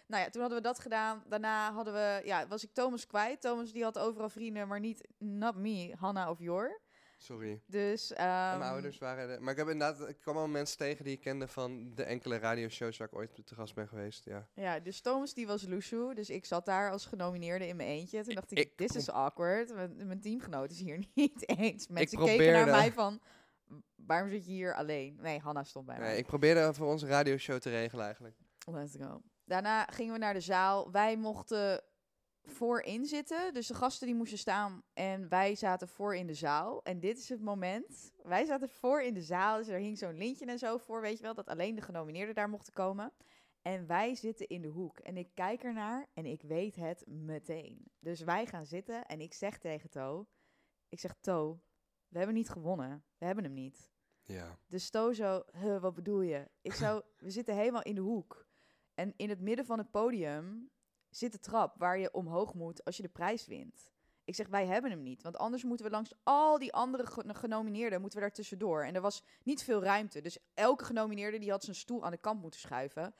Nou ja, toen hadden we dat gedaan. Daarna hadden we, ja, was ik Thomas kwijt. Thomas die had overal vrienden, maar niet, not me, Hanna of Jor. Sorry. Dus, En ehm, mijn ouders waren er. Maar ik heb inderdaad, ik kwam al mensen tegen die ik kende van de enkele radioshows waar ik ooit te gast ben geweest. Ja. Ja, dus Thomas die was Loeshoe. Dus ik zat daar als genomineerde in mijn eentje. Toen dacht ik, Ik dit is awkward. Mijn, mijn teamgenoot is hier (laughs) niet eens. Mensen keken naar mij van, waarom zit je hier alleen? Nee, Hanna stond bij mij. Nee, ik probeerde voor onze radioshow te regelen eigenlijk. Let's go. Daarna gingen we naar de zaal. Wij mochten voorin zitten. Dus de gasten die moesten staan en wij zaten voor in de zaal. En dit is het moment. Wij zaten voor in de zaal. Dus er hing zo'n lintje en zo voor, weet je wel. Dat alleen de genomineerden daar mochten komen. En wij zitten in de hoek. En ik kijk ernaar en ik weet het meteen. Dus wij gaan zitten en ik zeg tegen To... Ik zeg, To, we hebben niet gewonnen. We hebben hem niet. Ja. Dus To zo, "Huh, wat bedoel je? Ik zo, we zitten helemaal in de hoek. En in het midden van het podium zit de trap waar je omhoog moet als je de prijs wint. Ik zeg, wij hebben hem niet. Want anders moeten we langs al die andere ge- genomineerden, moeten we daar tussendoor. En er was niet veel ruimte. Dus elke genomineerde die had zijn stoel aan de kant moeten schuiven.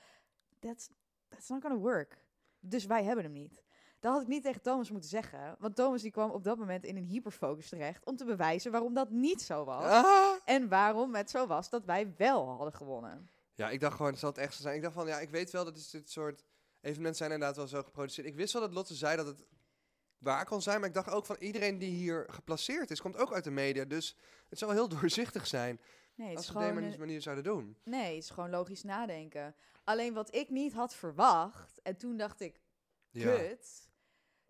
That's, that's not gonna work. Dus wij hebben hem niet. Dat had ik niet tegen Thomas moeten zeggen. Want Thomas die kwam op dat moment in een hyperfocus terecht om te bewijzen waarom dat niet zo was. Ah! En waarom het zo was dat wij wel hadden gewonnen. Ja, ik dacht gewoon, het zal het echt zo zijn. Ik dacht van, ja, ik weet wel dat is dit soort evenementen zijn inderdaad wel zo geproduceerd. Ik wist wel dat Lotte zei dat het waar kon zijn, maar ik dacht ook van iedereen die hier geplaceerd is, komt ook uit de media. Dus het zou heel (laughs) doorzichtig zijn Nee, het als het op deze manier zouden doen. nee, het is gewoon logisch nadenken. Alleen wat ik niet had verwacht, en toen dacht ik, Ja. kut,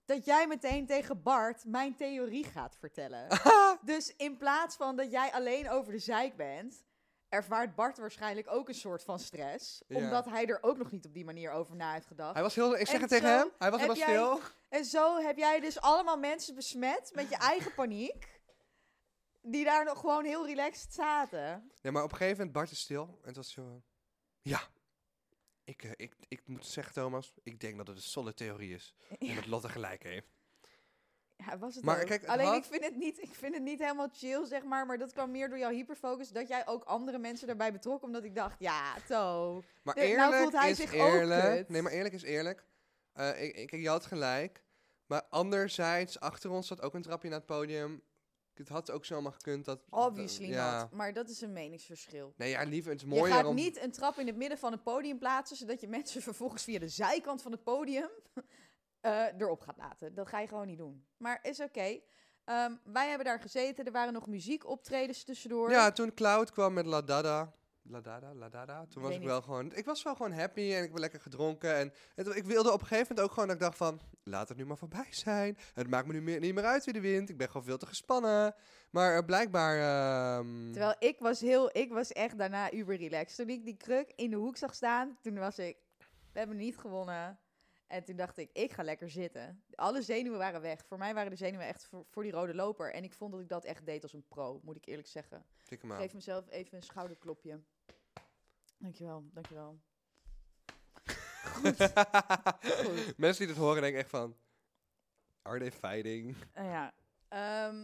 dat jij meteen tegen Bart mijn theorie gaat vertellen. (laughs) dus in plaats van dat jij alleen over de zeik bent, ervaart Bart waarschijnlijk ook een soort van stress. Ja. Omdat hij er ook nog niet op die manier over na heeft gedacht. Hij was heel, ik zeg het tegen hem, hij was helemaal stil. En zo heb jij dus allemaal mensen besmet met je (laughs) eigen paniek. Die daar nog gewoon heel relaxed zaten. Ja, maar op een gegeven moment, Bart is stil. En het was zo, eh, ja, ik, eh, ik, ik moet zeggen Thomas, ik denk dat het een solide theorie is. (laughs) En dat Lotte gelijk heeft. Ja, was het Maar kijk, het Alleen had- ik, vind het niet, ik vind het niet helemaal chill, zeg maar. Maar dat kwam meer door jouw hyperfocus. Dat jij ook andere mensen daarbij betrok. Omdat ik dacht, ja, to. Maar De- nou eerlijk voelt hij is zich ook eerlijk. kut. Nee, maar eerlijk is eerlijk. Eh, ik, ik, je had gelijk. Maar anderzijds, achter ons zat ook een trapje naar het podium. Het had ook zomaar gekund dat... Obviously ja. not. Maar dat is een meningsverschil. Nee, ja, liever. Het is Je mooier gaat om... niet een trap in het midden van het podium plaatsen. Zodat je mensen vervolgens via de zijkant van het podium eh, erop gaat laten. Dat ga je gewoon niet doen. Maar is oké. Ehm, wij hebben daar gezeten. Er waren nog muziekoptredens tussendoor. Ja, toen Cloud kwam met La Dada. La Dada, La Dada. Toen was ik wel gewoon... Ik was wel gewoon happy en ik heb lekker gedronken. En het, ik wilde op een gegeven moment ook gewoon dat ik dacht van... Laat het nu maar voorbij zijn. Het maakt me nu meer, niet meer uit wie de wint. Ik ben gewoon veel te gespannen. Maar eh, blijkbaar... ehm, Terwijl ik was heel, ik was echt daarna uber relaxed. Toen ik die kruk in de hoek zag staan, toen was ik, we hebben niet gewonnen. En toen dacht ik, ik ga lekker zitten. Alle zenuwen waren weg. Voor mij waren de zenuwen echt voor, voor die rode loper. En ik vond dat ik dat echt deed als een pro, moet ik eerlijk zeggen. tik hem Ik aan. geef mezelf even een schouderklopje. Dankjewel, dankjewel. (laughs) Goed. Goed. Mensen die dit horen denken echt van... Are they fighting? Nou ja, ehm,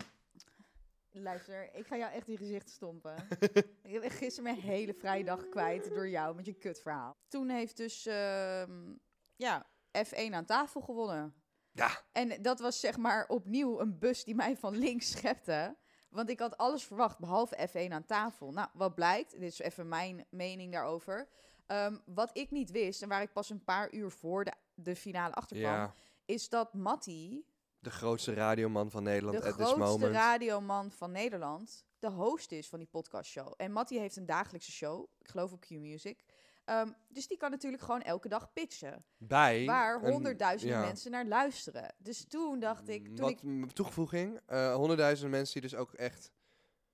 luister, ik ga jou echt in gezicht stompen. (laughs) ik heb gisteren mijn hele vrije dag kwijt door jou met je kutverhaal. Toen heeft dus, ehm, ja, F1 aan tafel gewonnen. Ja. En dat was zeg maar opnieuw een bus die mij van links schepte. Want ik had alles verwacht, behalve F1 aan tafel. Nou, wat blijkt, dit is even mijn mening daarover. Ehm, wat ik niet wist, en waar ik pas een paar uur voor de, de finale achter kwam, Ja. is dat Matti, De grootste radioman van Nederland de at this grootste moment. radioman van Nederland, de host is van die podcastshow. En Matti heeft een dagelijkse show, ik geloof op Q-Music. Ehm, dus die kan natuurlijk gewoon elke dag pitchen. Bij Waar honderdduizenden ja. mensen naar luisteren. Dus toen dacht ik, toen Wat ik toegevoeging, eh honderdduizenden mensen die dus ook echt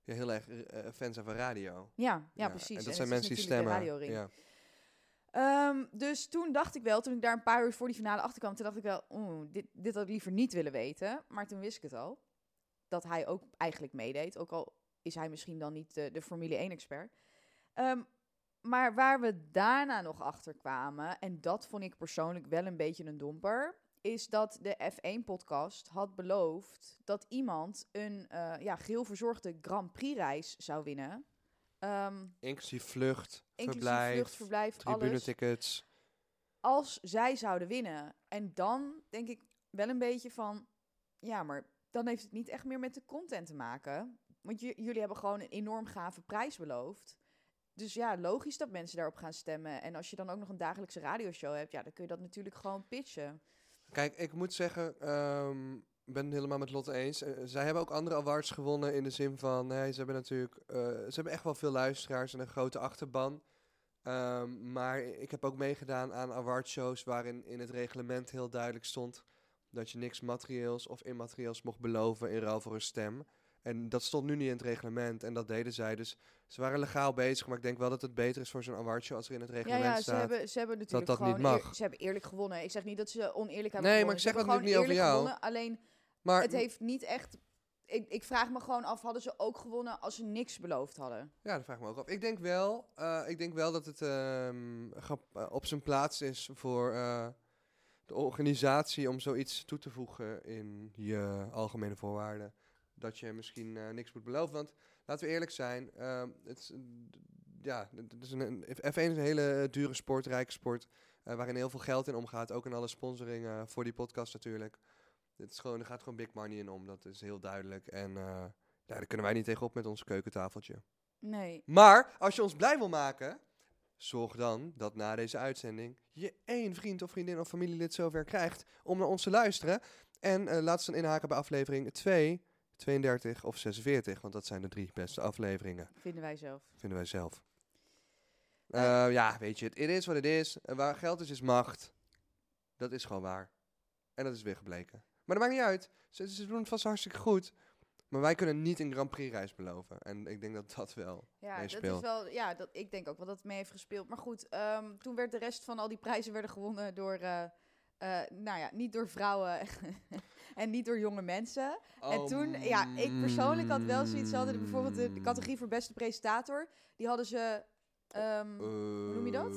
ja, heel erg eh, fan zijn van radio. Ja, ja, precies. En dat zijn mensen die stemmen. Ja. Ehm, dus toen dacht ik wel, toen ik daar een paar uur voor die finale achter kwam, toen dacht ik wel, oeh, dit, dit had ik liever niet willen weten. Maar toen wist ik het al. Dat hij ook eigenlijk meedeed. Ook al is hij misschien dan niet de, de Formule 1-expert. Maar waar we daarna nog achter kwamen, en dat vond ik persoonlijk wel een beetje een domper, is dat de F1-podcast had beloofd dat iemand een eh, ja, geheel verzorgde Grand Prix-reis zou winnen. Ehm, Inclusief vlucht, inclusief verblijf, vlucht, verblijf, tribunetickets. Als zij zouden winnen. En dan denk ik wel een beetje van... Ja, maar dan heeft het niet echt meer met de content te maken. Want jullie hebben gewoon een enorm gave prijs beloofd. Dus ja, logisch dat mensen daarop gaan stemmen. En als je dan ook nog een dagelijkse radioshow hebt... Ja, dan kun je dat natuurlijk gewoon pitchen. Kijk, ik moet zeggen, ik ben het helemaal met Lotte eens. Eh, zij hebben ook andere awards gewonnen in de zin van, nee, ze hebben natuurlijk, eh, ze hebben echt wel veel luisteraars en een grote achterban. Ehm, maar ik heb ook meegedaan aan awardshows waarin in het reglement heel duidelijk stond dat je niks materieels of immaterieels mocht beloven in ruil voor een stem. En dat stond nu niet in het reglement en dat deden zij. Dus ze waren legaal bezig, maar ik denk wel dat het beter is voor zo'n awardshow als er in het Ja, reglement ja ze, staat. hebben, ze hebben natuurlijk dat niet gewoon... mag. eer- ze hebben eerlijk gewonnen. Ik zeg niet dat ze oneerlijk hebben Nee, maar gewonnen. ik Ze zeg dat natuurlijk niet over jou. gewonnen, Alleen... maar Het heeft niet echt. Ik, ik vraag me gewoon af, hadden ze ook gewonnen als ze niks beloofd hadden? Ja, dat vraag ik me ook af. Ik denk wel, eh, ik denk wel dat het ehm, eh, op zijn plaats is voor eh, de organisatie om zoiets toe te voegen in je algemene voorwaarden. Dat je misschien eh, niks moet beloven. Want laten we eerlijk zijn, ehm, het is, ja, het is een, een- F1 is een hele dure sport, rijke sport, eh, waarin heel veel geld in omgaat. Ook in alle sponsoring eh, voor die podcast natuurlijk. Het is gewoon, er gaat gewoon big money in om, dat is heel duidelijk. En eh, ja, daar kunnen wij niet tegenop met ons keukentafeltje. Nee. Maar als je ons blij wil maken, zorg dan dat na deze uitzending je één vriend of vriendin of familielid zover krijgt om naar ons te luisteren. En eh, laat ze dan inhaken bij aflevering 2, 32 of 46, want dat zijn de drie beste afleveringen, Vinden wij zelf. vinden wij zelf. Eh. Eh, ja, weet je, het is wat het is. En waar geld is, is macht. Dat is gewoon waar. En dat is weer gebleken. Maar dat maakt niet uit. Ze, ze doen het vast hartstikke goed. Maar wij kunnen niet een Grand Prix reis beloven. En ik denk dat dat wel Ja, dat is wel. Ja, dat, ik denk ook wel dat het mee heeft gespeeld. Maar goed, ehm, toen werd de rest van al die prijzen werden gewonnen door. eh, eh, nou ja, niet door vrouwen (laughs) en niet door jonge mensen. en Oh, toen, ja, ik persoonlijk had wel zoiets. Ze hadden bijvoorbeeld de, de categorie voor beste presentator. Die hadden ze. ehm, noem je dat?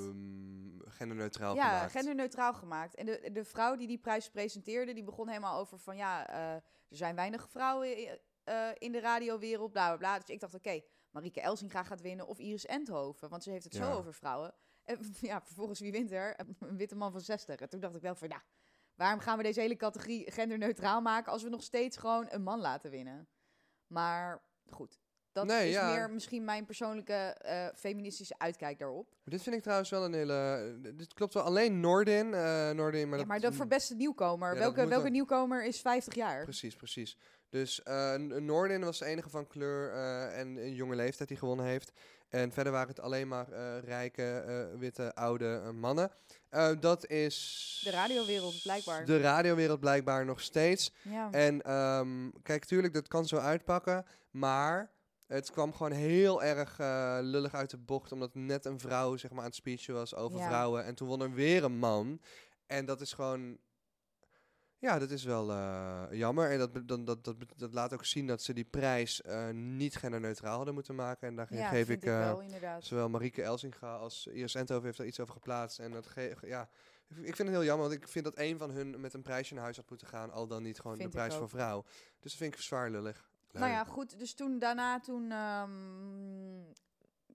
Genderneutraal ja, gemaakt. genderneutraal gemaakt. En de, de vrouw die die prijs presenteerde, die begon helemaal over van ja, eh, er zijn weinig vrouwen i- eh, in de radiowereld, bla bla bla. Dus ik dacht, oké, Marieke Elsinga gaat winnen of Iris Endhoven, want ze heeft het Ja. zo over vrouwen. En (laughs) ja, vervolgens wie wint er? Een witte man van 60. En toen dacht ik wel van ja, waarom gaan we deze hele categorie genderneutraal maken als we nog steeds gewoon een man laten winnen? Maar goed, dat Nee, is ja. meer misschien mijn persoonlijke eh, feministische uitkijk daarop. Dit vind ik trouwens wel een hele... eh, Dit klopt wel. Alleen Noordin. eh Noordin maar ja, dat, maar dat voor beste nieuwkomer. Ja, welke welke dan- nieuwkomer is 50 jaar? Precies, precies. Dus eh, N- Noordin was de enige van kleur en een jonge leeftijd die gewonnen heeft. En verder waren het alleen maar eh, rijke, eh, witte, oude eh, mannen. Dat is... De radiowereld, blijkbaar. De radiowereld blijkbaar nog steeds. Ja. En ehm, kijk, tuurlijk, dat kan zo uitpakken. Maar het kwam gewoon heel erg lullig uit de bocht. Omdat net een vrouw zeg maar, aan het speechen was over Ja. vrouwen. En toen won er weer een man. En dat is gewoon. Ja, dat is wel eh, jammer. En dat, dan- dat, dat, dat, laat ook zien dat ze die prijs eh, niet genderneutraal hadden moeten maken. En daar ja, geef ik. ik eh, wel. Zowel Marieke Elsinga als Iris Endhoven heeft er iets over geplaatst. En dat ge- ja, ik vind het heel jammer, want ik vind dat een van hun met een prijsje naar huis had moeten gaan. Al dan niet gewoon Vind de prijs voor vrouw. Dus dat vind ik zwaar lullig. Nou ja, goed. Dus toen daarna, toen ehm,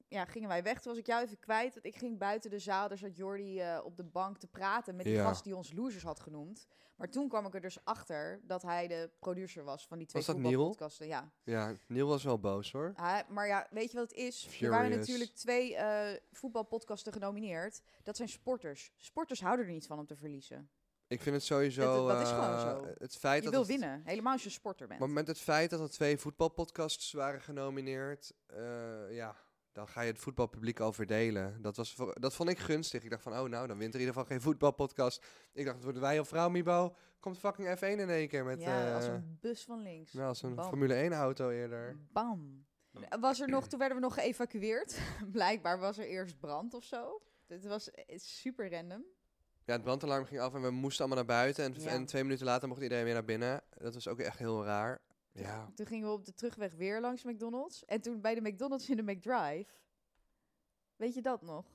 ja, gingen wij weg. Toen was ik jou even kwijt. Want ik ging buiten de zaal. Daar zat Jordi eh, op de bank te praten met die Ja. gast die ons losers had genoemd. Maar toen kwam ik er dus achter dat hij de producer was van die twee Was dat Neil? voetbalpodcasten. Ja. Ja, Neil was wel boos hoor. Maar ja, weet je wat het is? Er waren natuurlijk twee eh, voetbalpodcasten genomineerd. Dat zijn sporters. Sporters houden er niet van om te verliezen. Ik vind het sowieso... Dat- dat is gewoon eh, zo. Het feit Je dat wil het- winnen. Helemaal als je sporter bent. Maar met het feit dat er twee voetbalpodcasts waren genomineerd, ja, dan ga je het voetbalpubliek al verdelen. Dat, was dat vond ik gunstig. Ik dacht van, oh nou, dan wint er in ieder geval geen voetbalpodcast. Ik dacht, het worden wij of vrouw, Mibo. Komt fucking F1 in één keer met... ja, eh, als een bus van links. nou, als een Bam. Formule 1 auto eerder. Bam. Was er nog, toen werden we nog geëvacueerd. (laughs) Blijkbaar was er eerst brand of zo. Het was eh, super random. Ja, het brandalarm ging af en we moesten allemaal naar buiten. En, Ja. en twee minuten later mocht iedereen weer naar binnen. Dat was ook echt heel raar. Ja. Toen gingen we op de terugweg weer langs McDonald's. En toen bij de McDonald's in de McDrive. Weet je dat nog?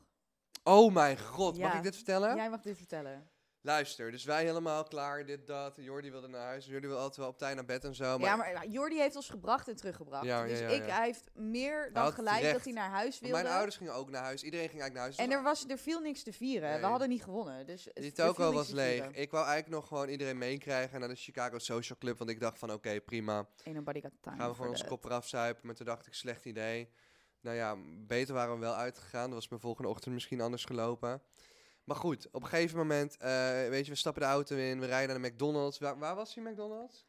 Oh mijn god, mag Ja. ik dit vertellen? Jij mag dit vertellen. Luister, dus wij helemaal klaar, dit, dat. Jordi wilde naar huis. Jordi wil altijd wel op tijd naar bed en zo. Maar, ja, maar Jordi heeft ons gebracht en teruggebracht. Ja, ja, dus ja, ik, hij heeft meer dan gelijk recht. dat hij naar huis maar wilde. mijn ouders gingen ook naar huis. Iedereen ging eigenlijk naar huis. En er, was, er viel niks te vieren. Nee. We hadden niet gewonnen. Dus het- Die toko was leeg. Ik wou eigenlijk nog gewoon iedereen meekrijgen naar de Chicago Social Club. Want ik dacht van oké, prima. Ain't nobody got time Gaan we gewoon onze that. kop eraf zuipen. Maar toen dacht ik, slecht idee. Nou ja, beter waren we wel uitgegaan. Dat was mijn volgende ochtend misschien anders gelopen. Maar goed, op een gegeven moment, eh, weet je, we stappen de auto in. We rijden naar de McDonald's. Waar, was die McDonald's?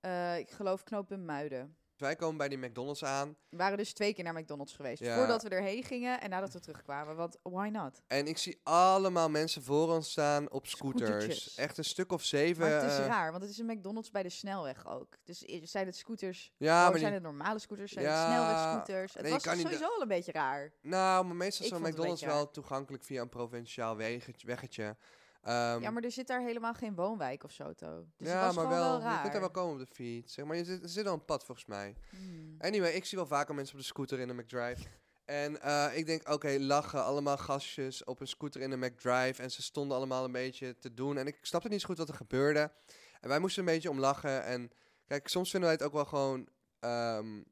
Eh, ik geloof knooppunt Muiden. Wij komen bij die McDonald's aan. We waren dus twee keer naar McDonald's geweest. Ja. Voordat we erheen gingen en nadat we terugkwamen. Want why not? En ik zie allemaal mensen voor ons staan op scooters. Echt een stuk of zeven. Maar het is eh, raar, want het is een McDonald's bij de snelweg ook. Dus zijn het scooters? Ja, oh, maar zijn die- het normale scooters? Zijn Ja, het snelwegscooters? Het nee, was sowieso al een beetje raar. Nou, maar meestal zo'n een McDonald's wel toegankelijk via een provinciaal weggetje. weggetje. Ehm, ja, maar er zit daar helemaal geen woonwijk of zo, To. Dus ja, het was maar gewoon wel, wel, je raar. kunt daar wel komen op de fiets. Zeg maar, je zit, er zit al een pad volgens mij. Hmm. Anyway, ik zie wel vaker mensen op de scooter in de McDrive. En eh, ik denk, oké, lachen. Allemaal gastjes op een scooter in de McDrive. En ze stonden allemaal een beetje te doen. En ik snapte niet zo goed wat er gebeurde. En wij moesten een beetje om lachen. En kijk, soms vinden wij het ook wel gewoon ehm,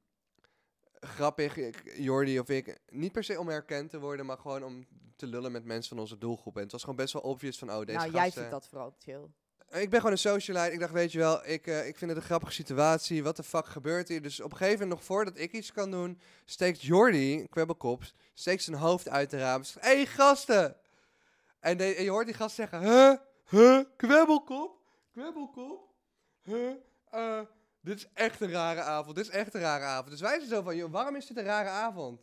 grappig. Ik, Jordi of ik. Niet per se om herkend te worden, maar gewoon om te lullen met mensen van onze doelgroep. En het was gewoon best wel obvious van, oh, deze nou, jij vindt dat vooral chill. Ik ben gewoon een socialite. Ik dacht, weet je wel, ik, eh, ik vind het een grappige situatie. Wat de fuck gebeurt hier? Dus op een gegeven moment, nog voordat ik iets kan doen, steekt Jordi, kwebbelkop, steekt zijn hoofd uit de raam. Zegt, hé hey, gasten! En, de- en je hoort die gast zeggen, huh? Huh? Kwebbelkop? Kwebbelkop? Huh? Eh, dit is echt een rare avond. Dit is echt een rare avond. Dus wij zijn zo van, joh, waarom is dit een rare avond?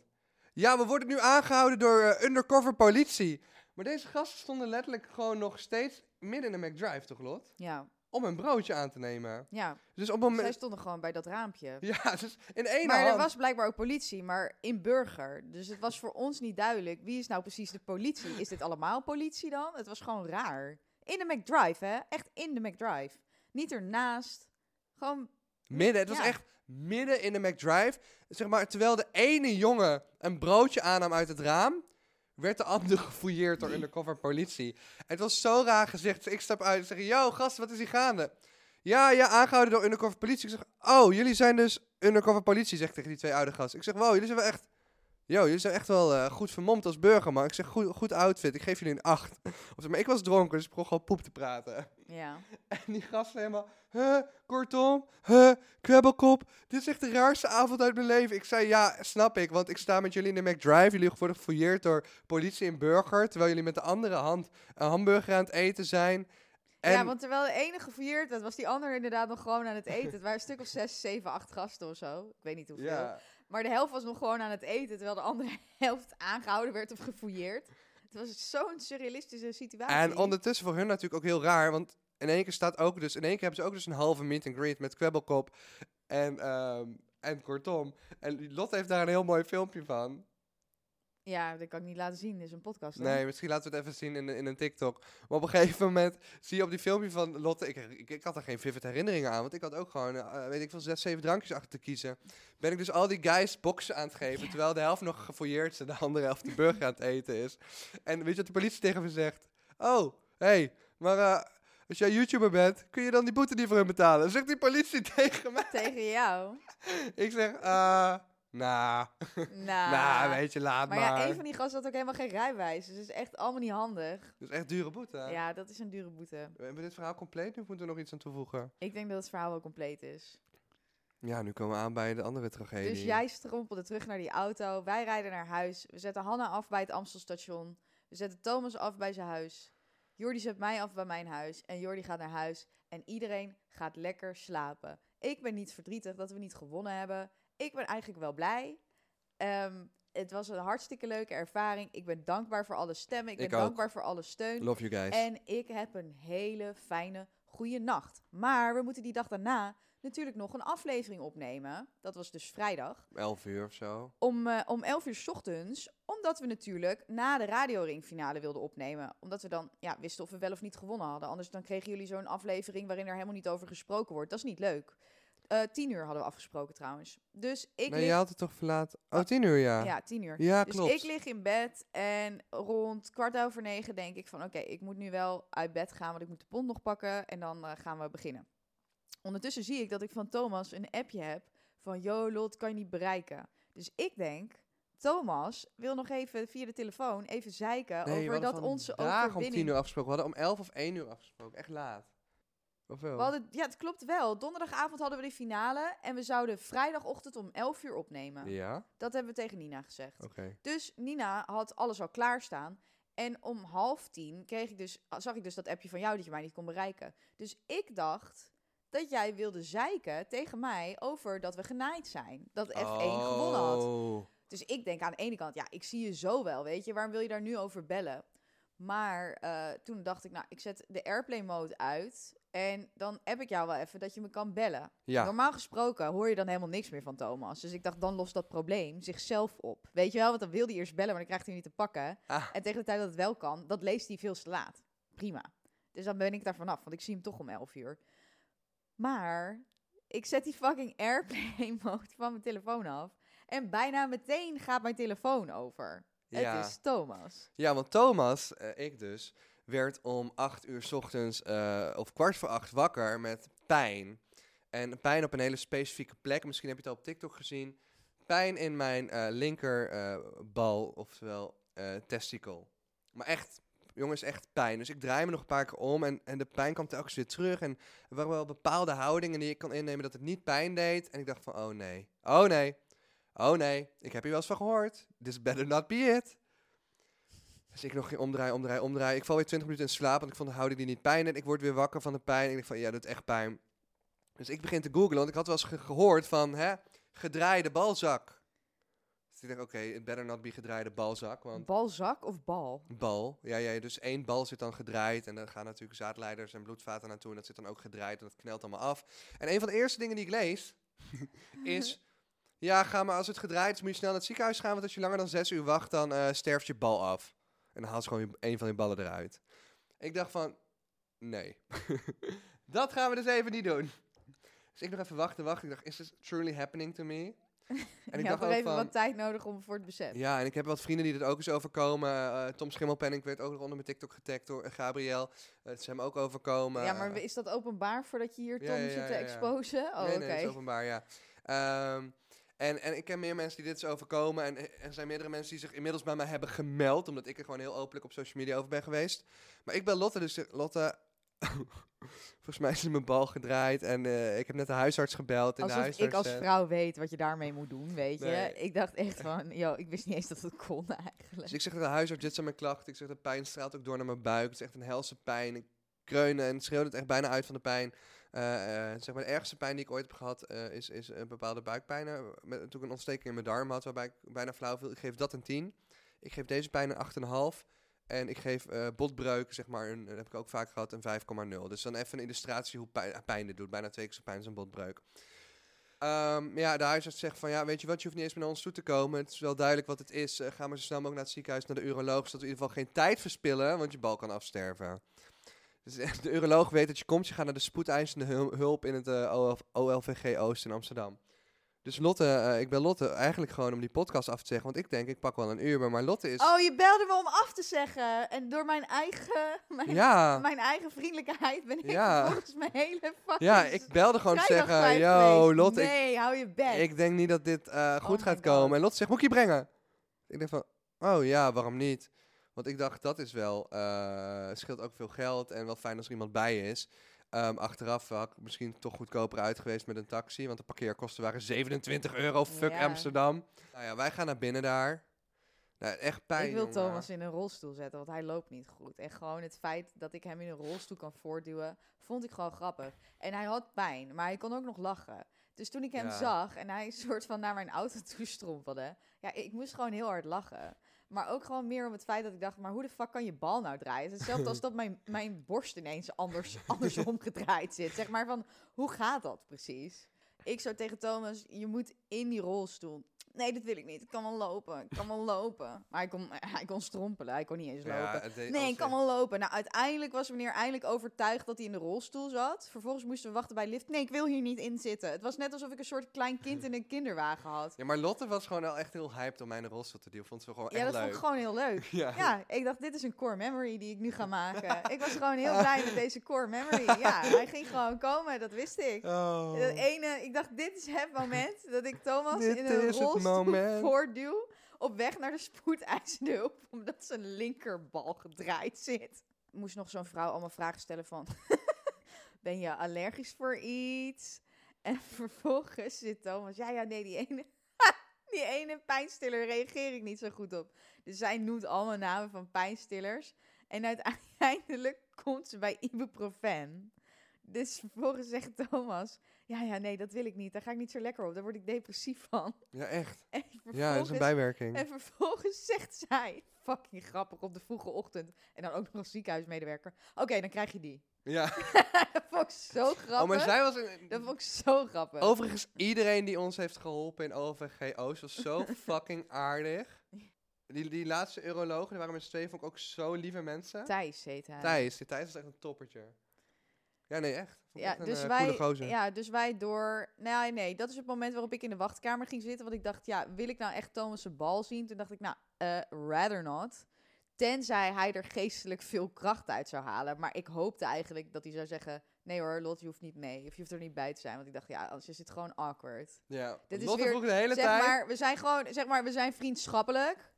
Ja, we worden nu aangehouden door eh, undercover politie. Maar deze gasten stonden letterlijk gewoon nog steeds midden in de McDrive, toch Lot? Ja, Om een broodje aan te nemen. ja. Dus op een Zij moment... stonden gewoon bij dat raampje. (laughs) Ja, dus in één Maar hand... er was blijkbaar ook politie, maar in burger. Dus het was voor ons niet duidelijk. Wie is nou precies de politie? Is dit allemaal politie dan? Het was gewoon raar. In de McDrive, hè? Echt in de McDrive. Niet ernaast. Gewoon, Midden, het was Ja. echt midden in de McDrive. Zeg maar, terwijl de ene jongen een broodje aannam uit het raam, werd de andere (laughs) gefouilleerd door undercover politie. En het was zo raar gezegd. Ik stap uit en zeg, yo gast, wat is hier gaande? Ja, ja, aangehouden door undercover politie. Ik zeg, oh, jullie zijn dus undercover politie, zegt tegen die twee oude gasten. Ik zeg, wow, jullie zijn wel echt... Yo, jullie zijn echt wel eh, goed vermomd als burger, man. Ik zeg, goed, goed outfit. Ik geef jullie een acht. (laughs) Of, zeg maar ik was dronken, dus ik begon gewoon poep te praten. ja. (laughs) En die gasten helemaal, huh, kortom, huh, kwebbelkop. Dit is echt de raarste avond uit mijn leven. Ik zei, ja, snap ik, want ik sta met jullie in de McDrive. Jullie worden gefouilleerd door politie en burger. Terwijl jullie met de andere hand een hamburger aan het eten zijn. En ja, want terwijl de ene gefouilleerd werd, was die ander inderdaad nog gewoon aan het eten. Het waren een stuk of zes, zeven, acht gasten of zo. Ik weet niet hoeveel. ja, Maar de helft was nog gewoon aan het eten, terwijl de andere (laughs) helft aangehouden werd of gefouilleerd. Het was zo'n surrealistische situatie. en ondertussen voor hun natuurlijk ook heel raar, want in één keer staat ook dus, in één keer hebben ze ook dus een halve meet and greet met kwebbelkop en, ehm, en kortom. En Lotte heeft daar een heel mooi filmpje van. Ja, dat kan ik niet laten zien. Dit is een podcast. hè? Nee, misschien laten we het even zien in, in een TikTok. Maar op een gegeven moment zie je op die filmpje van Lotte... Ik, ik, ik had er geen vivid herinneringen aan, want ik had ook gewoon, eh, weet ik veel, zes, zeven drankjes achter te kiezen. Ben ik dus al die guys boksen aan het geven, Ja. terwijl de helft nog gefouilleerd is en de andere helft de burger aan het eten is. En weet je wat de politie tegen me zegt? Oh, hey, maar eh, als jij YouTuber bent, kun je dan die boete niet voor hem betalen? Zegt die politie (laughs) tegen mij. Tegen jou. Ik zeg, eh, nou, Nou, nou, weet je, laat maar maar. ja, een van die gasten had ook helemaal geen rijbewijs. Dus het is echt allemaal niet handig. Dat is echt dure boete. Ja, dat is een dure boete. Hebben we dit verhaal compleet nu of moeten we nog iets aan toevoegen? Ik denk dat het verhaal wel compleet is. Ja, nu komen we aan bij de andere tragedie. Dus jij strompelde terug naar die auto. Wij rijden naar huis. We zetten Hanna af bij het Amstelstation. We zetten Thomas af bij zijn huis. Jordi zet mij af bij mijn huis. En Jordi gaat naar huis. En iedereen gaat lekker slapen. Ik ben niet verdrietig dat we niet gewonnen hebben. Ik ben eigenlijk wel blij. Ehm, het was een hartstikke leuke ervaring. Ik ben dankbaar voor alle stemmen. Ik ben ook. dankbaar voor alle steun. Love you guys. En ik heb een hele fijne, goede nacht. Maar we moeten die dag daarna natuurlijk nog een aflevering opnemen. Dat was dus vrijdag. 11 uur of zo. Om, eh, om 11 uur 's ochtends. Omdat we natuurlijk na de radioringfinale wilden opnemen. Omdat we dan ja, wisten of we wel of niet gewonnen hadden. Anders dan kregen jullie zo'n aflevering waarin er helemaal niet over gesproken wordt. Dat is niet leuk. Eh 10 uur hadden we afgesproken trouwens. Dus ik nee, lig... je had het toch verlaten? Oh, 10 uur, ja. Ja, 10 uur. Ja, Dus klopt. ik lig in bed en rond kwart over negen denk ik van... oké, ik moet nu wel uit bed gaan, want ik moet de pond nog pakken en dan eh, gaan we beginnen. Ondertussen zie ik dat ik van Thomas een appje heb van... yo, Lot, kan je niet bereiken. Dus ik denk, Thomas wil nog even via de telefoon even zeiken Nee, over dat onze vandaag om overwinning... 10 uur afgesproken. We hadden om 11 of 1 uur afgesproken. Echt laat. Of wel? We hadden, ja, het klopt wel. Donderdagavond hadden we de finale en we zouden vrijdagochtend om 11 uur opnemen. Ja? Dat hebben we tegen Nina gezegd. Oké. Dus Nina had alles al klaarstaan. En om half tien kreeg ik dus, zag ik dus dat appje van jou dat je mij niet kon bereiken. Dus ik dacht dat jij wilde zeiken tegen mij over dat we genaaid zijn. Dat F1 gewonnen had. Oh. Dus ik denk aan de ene kant, ja, ik zie je zo wel, weet je. Waarom wil je daar nu over bellen? Maar eh, toen dacht ik, nou, ik zet de airplane mode uit. En dan heb ik jou wel even dat je me kan bellen. Ja. Normaal gesproken hoor je dan helemaal niks meer van Thomas. Dus ik dacht, dan lost dat probleem zichzelf op. Weet je wel, want dan wil hij eerst bellen, maar dan krijgt hij niet te pakken. Ah. En tegen de tijd dat het wel kan, dat leest hij veel te laat. Prima. Dus dan ben ik daar vanaf, want ik zie hem toch om 11 uur. Maar ik zet die fucking airplane (laughs) mode van mijn telefoon af. En bijna meteen gaat mijn telefoon over. Ja. Het is Thomas. Ja, want Thomas, eh, ik dus, werd om 8 uur 's ochtends eh, of kwart voor acht wakker met pijn. En pijn op een hele specifieke plek. Misschien heb je het al op TikTok gezien. Pijn in mijn eh, linkerbal, oftewel testicle. Maar echt, jongens, echt pijn. Dus ik draai me nog een paar keer om en, en de pijn kwam telkens weer terug. En er waren wel bepaalde houdingen die ik kon innemen dat het niet pijn deed. En ik dacht van, oh nee, oh nee, oh nee. Ik heb hier wel eens van gehoord. This better not be it. Dus ik nog ging omdraaien, omdraaien, omdraaien. Ik val weer 20 minuten in slaap, want ik vond de houding die niet pijn deed. Ik word weer wakker van de pijn. En ik denk van, ja, dat doet echt pijn. Dus ik begin te googlen, want ik had wel eens ge- gehoord van, hè, gedraaide balzak. Dus ik denk, oké, it better not be gedraaide balzak, want Balzak of bal? bal, ja, ja, dus één bal zit dan gedraaid en dan gaan natuurlijk zaadleiders en bloedvaten naartoe en dat zit dan ook gedraaid en dat knelt allemaal af. En een van de eerste dingen die ik lees (laughs) is, ja, ga maar als het gedraaid is, moet je snel naar het ziekenhuis gaan, want als je langer dan zes uur wacht, dan eh, sterft je bal af. En dan haal je gewoon een van die ballen eruit. Ik dacht van, nee, (laughs) dat gaan we dus even niet doen. Dus ik nog even wachten, wachten. Ik dacht, is this truly happening to me? (laughs) En ik had dacht ook even van, wat tijd nodig om voor het besef. ja, en ik heb wat vrienden die dit ook eens overkomen. Eh, Tom Schimmelpenning werd ook nog onder mijn TikTok getagd door eh, Gabriel. Het is hem ook overkomen. ja, maar is dat openbaar voordat je hier Ja, Tom ja, ja, zit te ja, ja. exposen? Oh, nee, nee, dat is openbaar, ja. Ehm, en, en ik ken meer mensen die dit is overkomen. En er zijn meerdere mensen die zich inmiddels bij mij hebben gemeld. Omdat ik er gewoon heel openlijk op social media over ben geweest. Maar ik ben Lotte, dus Lotte... (laughs) Volgens mij is mijn bal gedraaid. En eh, ik heb net de huisarts gebeld. En de Alsof huisarts ik als vrouw weet wat je daarmee moet doen, weet je. Nee. Ik dacht echt van, joh, ik wist niet eens dat het kon eigenlijk. Dus ik zeg tegen de huisarts, dit zijn mijn klachten. Ik zeg, de pijn straalt ook door naar mijn buik. Het is echt een helse pijn. Ik kreunde en schreeuwde het echt bijna uit van de pijn. Eh, eh, zeg maar, de ergste pijn die ik ooit heb gehad eh, is, is een bepaalde buikpijn. Met, toen ik een ontsteking in mijn darm had, waarbij ik bijna flauw viel. Ik geef dat een 10. Ik geef deze pijn een 8,5. En ik geef botbreuk, zeg maar, een, dat heb ik ook vaak gehad, een 5,0. Dus dan even een illustratie hoe pijn, pijn doet. Bijna twee keer zo pijn als een botbreuk. Ehm, ja, de huisarts zegt van, ja, weet je wat, je hoeft niet eens meer naar ons toe te komen. Het is wel duidelijk wat het is. Ga maar zo snel mogelijk naar het ziekenhuis, naar de uroloog, zodat we in ieder geval geen tijd verspillen, want je bal kan afsterven. Dus eh, de uroloog weet dat je komt, je gaat naar de spoedeisende hul- hulp in het eh, OL OLVG Oost in Amsterdam. Dus Lotte, eh, ik ben Lotte eigenlijk gewoon om die podcast af te zeggen, want ik denk, ik pak wel een uur, maar Lotte is... Oh, je belde me om af te zeggen. En door mijn eigen, (laughs) mijn, ja, mijn eigen vriendelijkheid ben ik Ja. volgens mijn hele fucking ja, ik belde gewoon te zeggen, yo. Lotte, ik, Nee, hou je bek. Ik denk niet dat dit goed my gaat komen. En Lotte zegt, moet ik je brengen? Ik denk van, oh ja, waarom niet? Want ik dacht, dat is wel, eh, scheelt ook veel geld en wel fijn als er iemand bij is. Ehm, achteraf had ik misschien toch goedkoper uit geweest met een taxi, want de parkeerkosten waren 27 euro, fuck Ja. Amsterdam. Nou ja, wij gaan naar binnen daar. Nou, echt pijn, ik wil jongen. Thomas in een rolstoel zetten, want hij loopt niet goed. En gewoon het feit dat ik hem in een rolstoel kan voortduwen, vond ik gewoon grappig. En hij had pijn, maar hij kon ook nog lachen. Dus toen ik hem Ja. zag en hij soort van naar mijn auto toe strompelde. Ja, ik moest gewoon heel hard lachen. Maar ook gewoon meer om het feit dat ik dacht, maar hoe de fuck kan je bal nou draaien? Het is hetzelfde als (laughs) dat mijn, mijn borst ineens anders, andersom (laughs) gedraaid zit. Zeg maar van, hoe gaat dat precies? Ik zou tegen Thomas, je moet in die rolstoel. Nee, dat wil ik niet. Ik kan wel lopen. Ik kan wel lopen. Maar hij kon, hij kon strompelen. Hij kon niet eens lopen. Ja, Nee, ik kan wel lopen. Nou, uiteindelijk was meneer eindelijk overtuigd dat hij in de rolstoel zat. Vervolgens moesten we wachten bij lift. Nee, ik wil hier niet in zitten. Het was net alsof ik een soort klein kind in een (laughs) kinderwagen had. Ja, maar Lotte was gewoon wel echt heel hyped om mij in de rolstoel te duwen. Vond ze gewoon Ja, echt dat leuk. vond ik gewoon heel leuk. (laughs) Ja. Ja, ik dacht, dit is een core memory die ik nu ga maken. (laughs) ik was gewoon heel blij met deze core memory. Ja, hij ging gewoon komen, dat wist ik. Oh. Dat ene, ik dacht, dit is het moment dat ik Thomas Dit in een rolstoel moment. (laughs) voortduw. Op weg naar de spoedeisende hulp, omdat zijn linkerbal gedraaid zit. Moest nog zo'n vrouw allemaal vragen stellen van... (laughs) ben je allergisch voor iets? En vervolgens zit Thomas... Ja, ja, nee, die ene... (laughs) die ene pijnstiller reageer ik niet zo goed op. Dus zij noemt allemaal namen van pijnstillers. En uiteindelijk komt ze bij ibuprofen. Dus vervolgens zegt Thomas... Ja, ja, nee, dat wil ik niet. Daar ga ik niet zo lekker op. Daar word ik depressief van. Ja, echt. Ja, dat is een bijwerking. en vervolgens zegt zij... Fucking grappig op de vroege ochtend. En dan ook nog als ziekenhuismedewerker. Oké, dan krijg je die. Ja. (laughs) dat vond ik zo grappig. Oh, maar zij was... Een, Dat vond ik zo grappig. Overigens, iedereen die ons heeft geholpen in OVGO's was zo (laughs) fucking aardig. Die, die laatste urologen, die waren met z'n tweeën, vond ik ook zo lieve mensen. Thijs heet hij. Thijs, die Thijs was echt een toppertje. Ja, nee, echt. Vond Ja echt dus, eh, wij, gozer. ja, dus wij door... Nee, nee, dat is het moment waarop ik in de wachtkamer ging zitten. Want ik dacht, ja, wil ik nou echt Thomas' bal zien? Toen dacht ik, nou, eh, rather not. Tenzij hij er geestelijk veel kracht uit zou halen. Maar ik hoopte eigenlijk dat hij zou zeggen... Nee hoor, Lot, je hoeft niet mee. Of je hoeft er niet bij te zijn. Want ik dacht, ja, anders is het gewoon awkward. Ja. Dit is weer- vroeg de hele zeg tijd. maar, we zijn gewoon, zeg maar, we zijn vriendschappelijk.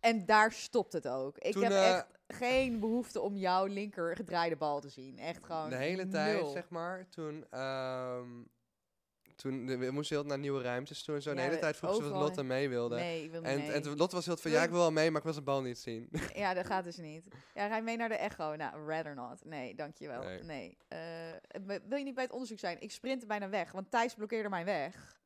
En daar stopt het ook. Ik Toen, heb eh, echt geen behoefte om jouw linker gedraaide bal te zien. Echt gewoon de hele tijd, nul. zeg maar, toen... ehm, toen we moesten heel naar nieuwe ruimtes toe en zo. Ja, de hele tijd vroeg ze overal Lotte mee wilde. Nee, ik wil niet en, mee. en toen- Lotte was heel van, ja, ik wil wel mee, maar ik wil zijn bal niet zien. (laughs) Ja, dat gaat dus niet. Ja, ga je mee naar de echo? Nou, rather not. Nee, dankjewel. Nee. Nee. Eh, wil je niet bij het onderzoek zijn? Ik sprintte bijna weg, want Thijs blokkeerde mij weg.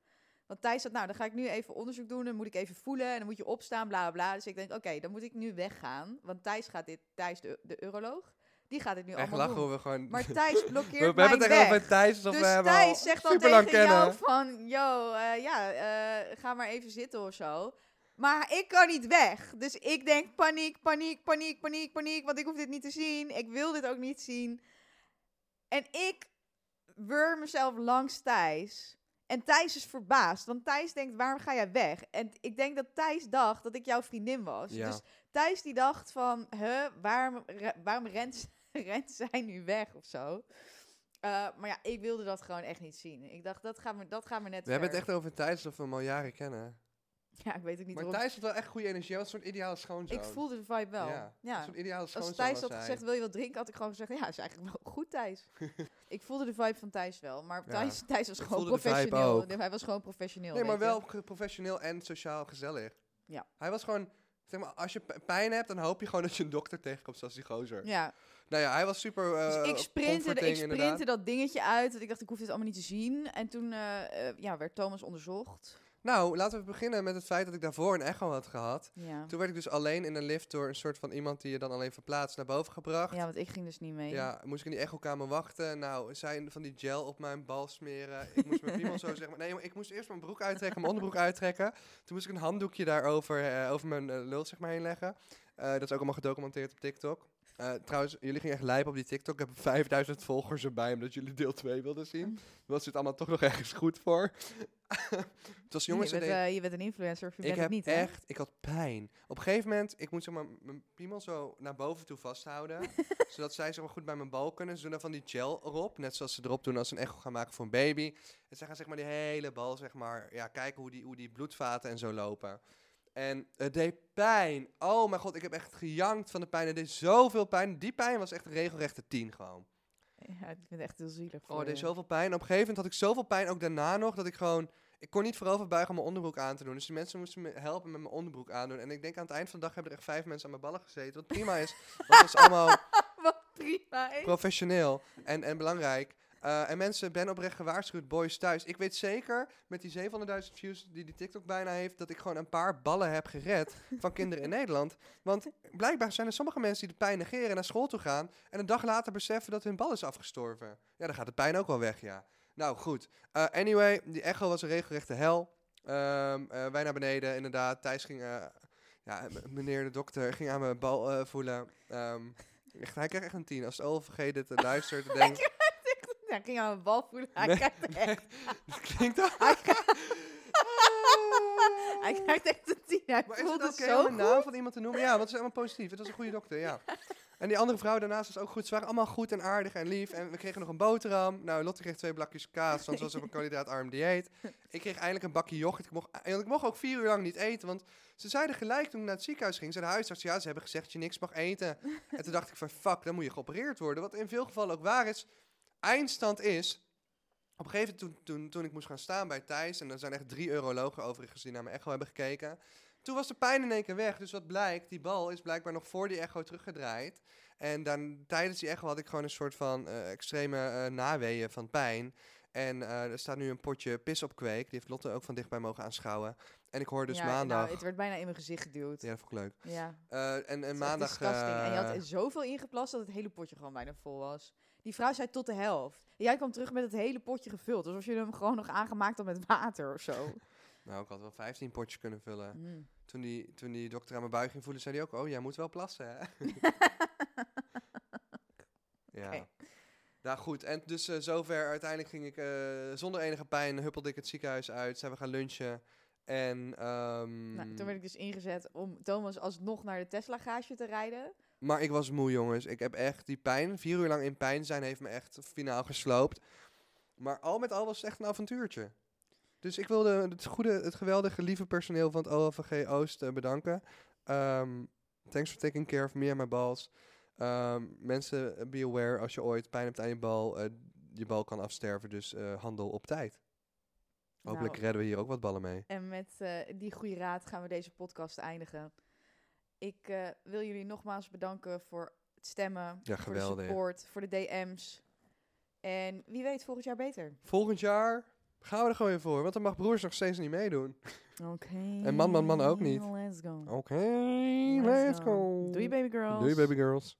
Want Thijs had, nou, dan ga ik nu even onderzoek doen. Dan moet ik even voelen en dan moet je opstaan, bla bla, bla. Dus ik denk, oké, dan moet ik nu weggaan. Want Thijs gaat dit, Thijs de, de uroloog, die gaat dit nu Echt allemaal lachen doen. we gewoon... Maar Thijs we, (laughs) blokkeert we hebben mij het echt weg. over Thijs, dus we hebben Thijs zegt dan tegen jou kennen. van, yo, eh, ja, eh, ga maar even zitten of zo. Maar ik kan niet weg. Dus ik denk paniek, paniek, paniek, paniek, paniek. Want ik hoef dit niet te zien. Ik wil dit ook niet zien. En ik wurm mezelf langs Thijs. En Thijs is verbaasd. Want Thijs denkt, waarom ga jij weg? En ik denk dat Thijs dacht dat ik jouw vriendin was. Ja. Dus Thijs die dacht van, huh, waarom, waarom rent, (laughs) rent zij nu weg of zo? Eh, maar ja, ik wilde dat gewoon echt niet zien. Ik dacht, dat gaat me, dat gaat me net We hebben het echt over Thijs alsof we hem al jaren kennen. Ja, ik weet ook niet Maar waarom. Thijs had wel echt goede energie. Hij was een soort ideale schoonzoon. Ik voelde de vibe wel. Ja, Ja. Een soort ideale schoonzoon Als Thijs had hij. gezegd, wil je wat drinken? Had ik gewoon gezegd, ja, is eigenlijk wel goed, Thijs. (laughs) ik voelde de vibe van Thijs wel. Maar Ja, Thijs, Thijs was ik gewoon voelde de vibe professioneel. ook. Hij was gewoon professioneel. Nee, maar weet je. wel ge- professioneel en sociaal gezellig. Ja. Hij was gewoon... Zeg maar, als je p- pijn hebt, dan hoop je gewoon dat je een dokter tegenkomt zoals die gozer. Ja, Nou ja, hij was super uh, dus ik sprintte, comforting, ik inderdaad. sprintte dat dingetje uit. Want ik dacht, ik hoef dit allemaal niet te zien. En toen eh, eh, ja, werd Thomas onderzocht. Nou, laten we beginnen met het feit dat ik daarvoor een echo had gehad. Ja. Toen werd ik dus alleen in een lift door een soort van iemand die je dan alleen verplaatst naar boven gebracht. ja, want ik ging dus niet mee. Ja, moest ik in die echokamer wachten. Nou, zij van die gel op mijn bal smeren. Ik moest mijn piemel (laughs) zo zeg maar... Nee, maar ik moest eerst mijn broek uittrekken, mijn onderbroek uittrekken. Toen moest ik een handdoekje daarover eh, over mijn eh, lul zeg maar heen leggen. Eh, dat is ook allemaal gedocumenteerd op TikTok. Eh, trouwens, jullie gingen echt lijpen op die TikTok. Ik heb 5000 volgers erbij, omdat jullie deel 2 wilden zien. Mm. Was dit allemaal toch nog ergens goed voor? (laughs) het was jongens, je, bent, eh, je bent een influencer, of je ik bent heb het niet, hè? echt, ik had pijn. Op een gegeven moment, ik moet zeg maar mijn piemel zo naar boven toe vasthouden. (laughs) zodat zij zeg maar goed bij mijn bal kunnen. Ze doen dan van die gel erop, net zoals ze erop doen als ze een echo gaan maken voor een baby. En zij gaan zeg maar die hele bal zeg maar, ja, kijken hoe die, hoe die bloedvaten en zo lopen. En het deed pijn. Oh mijn god, ik heb echt gejankt van de pijn. Het deed zoveel pijn. Die pijn was echt een regelrechte 10 gewoon. Ja, ik vind het echt heel zielig Oh, voor het deed zoveel pijn. Op een gegeven moment had ik zoveel pijn, ook daarna nog, dat ik gewoon... Ik kon niet voorover buigen om mijn onderbroek aan te doen. Dus die mensen moesten me helpen met mijn onderbroek aandoen. En ik denk aan het eind van de dag hebben er echt vijf mensen aan mijn ballen gezeten. Wat prima is, want is allemaal (laughs) Wat prima is. professioneel en, en belangrijk. Eh, en mensen, ben oprecht gewaarschuwd, boys thuis. Ik weet zeker, met die 700.000 views die die TikTok bijna heeft, dat ik gewoon een paar ballen heb gered van kinderen in Nederland. Want blijkbaar zijn er sommige mensen die de pijn negeren en naar school toe gaan en een dag later beseffen dat hun bal is afgestorven. Ja, dan gaat de pijn ook wel weg, ja. Nou, goed. Eh, anyway, die echo was een regelrechte hel. Eh, wij naar beneden, inderdaad. Thijs ging, ja, meneer de dokter ging aan mijn bal voelen. Ehm, echt, hij kreeg echt een tien. Als de vergeet te luisteren, te Ja, ik ging aan mijn bal voelen. Hij Nee, krijgt echt, (laughs) Dat klinkt al... hij krijgt echt een tien. Hij Maar is het oké om een naam van iemand te noemen? Ja, want het is helemaal positief. Het was een goede dokter, ja. En die andere vrouw daarnaast was ook goed. Ze waren allemaal goed en aardig en lief. En we kregen nog een boterham. Nou, Lotte kreeg twee blakjes kaas, want ze was op een koolhydraatarm dieet. Ik kreeg eindelijk een bakje yoghurt. Ik mocht, en ik mocht ook vier uur lang niet eten, want ze zeiden gelijk toen ik naar het ziekenhuis ging, zei de huisarts, ja, ze hebben gezegd dat je niks mag eten. En toen dacht ik van, fuck, dan moet je geopereerd worden. Wat in veel gevallen ook waar is. Eindstand is, op een gegeven moment toen, toen, toen ik moest gaan staan bij Thijs, en er zijn echt drie urologen overigens die naar mijn echo hebben gekeken, toen was de pijn in één keer weg. Dus wat blijkt, die bal is blijkbaar nog voor die echo teruggedraaid. En dan, tijdens die echo had ik gewoon een soort van eh, extreme eh naweeën van pijn. En eh, er staat nu een potje pis op kweek. Die heeft Lotte ook van dichtbij mogen aanschouwen. En ik hoor dus ja, maandag... Nou, het werd bijna in mijn gezicht geduwd. Ja, dat vond ik leuk. Ja. En, en maandag... en je had er zoveel ingeplast dat het hele potje gewoon bijna vol was. Die vrouw zei tot de helft. En jij kwam terug met het hele potje gevuld. Alsof je hem gewoon nog aangemaakt had met water of zo. (laughs) nou, ik had wel 15 potjes kunnen vullen. Mm. Toen die, toen die dokter aan mijn buik ging voelen, zei hij ook... Oh, jij moet wel plassen, hè? (laughs) ja. Oké. Nou goed, en dus eh, zover. Uiteindelijk ging ik eh, zonder enige pijn, huppelde ik het ziekenhuis uit. Zijn we gaan lunchen. En, ehm, Nou, toen werd ik dus ingezet om Thomas alsnog naar de Tesla-garage te rijden. Maar ik was moe, jongens. Ik heb echt die pijn, vier uur lang in pijn zijn, heeft me echt finaal gesloopt. Maar al met al was het echt een avontuurtje. Dus ik wilde het, goede, het geweldige, lieve personeel van het OLVG Oost eh, bedanken. Ehm, thanks for taking care of me and my balls. Ehm, mensen, eh, be aware als je ooit pijn hebt aan je bal. eh, je bal kan afsterven, dus handel op tijd. Hopelijk Nou. redden we hier ook wat ballen mee. En met die goede raad gaan we deze podcast eindigen. Ik eh, wil jullie nogmaals bedanken voor het stemmen. Ja, Voor de support, voor de DM's. En wie weet volgend jaar beter. Volgend jaar gaan we er gewoon weer voor, want dan mag broers nog steeds niet meedoen. Oké. En man, man, man ook niet. Let's go. Oké, let's go. Doei baby girls. Doei baby girls.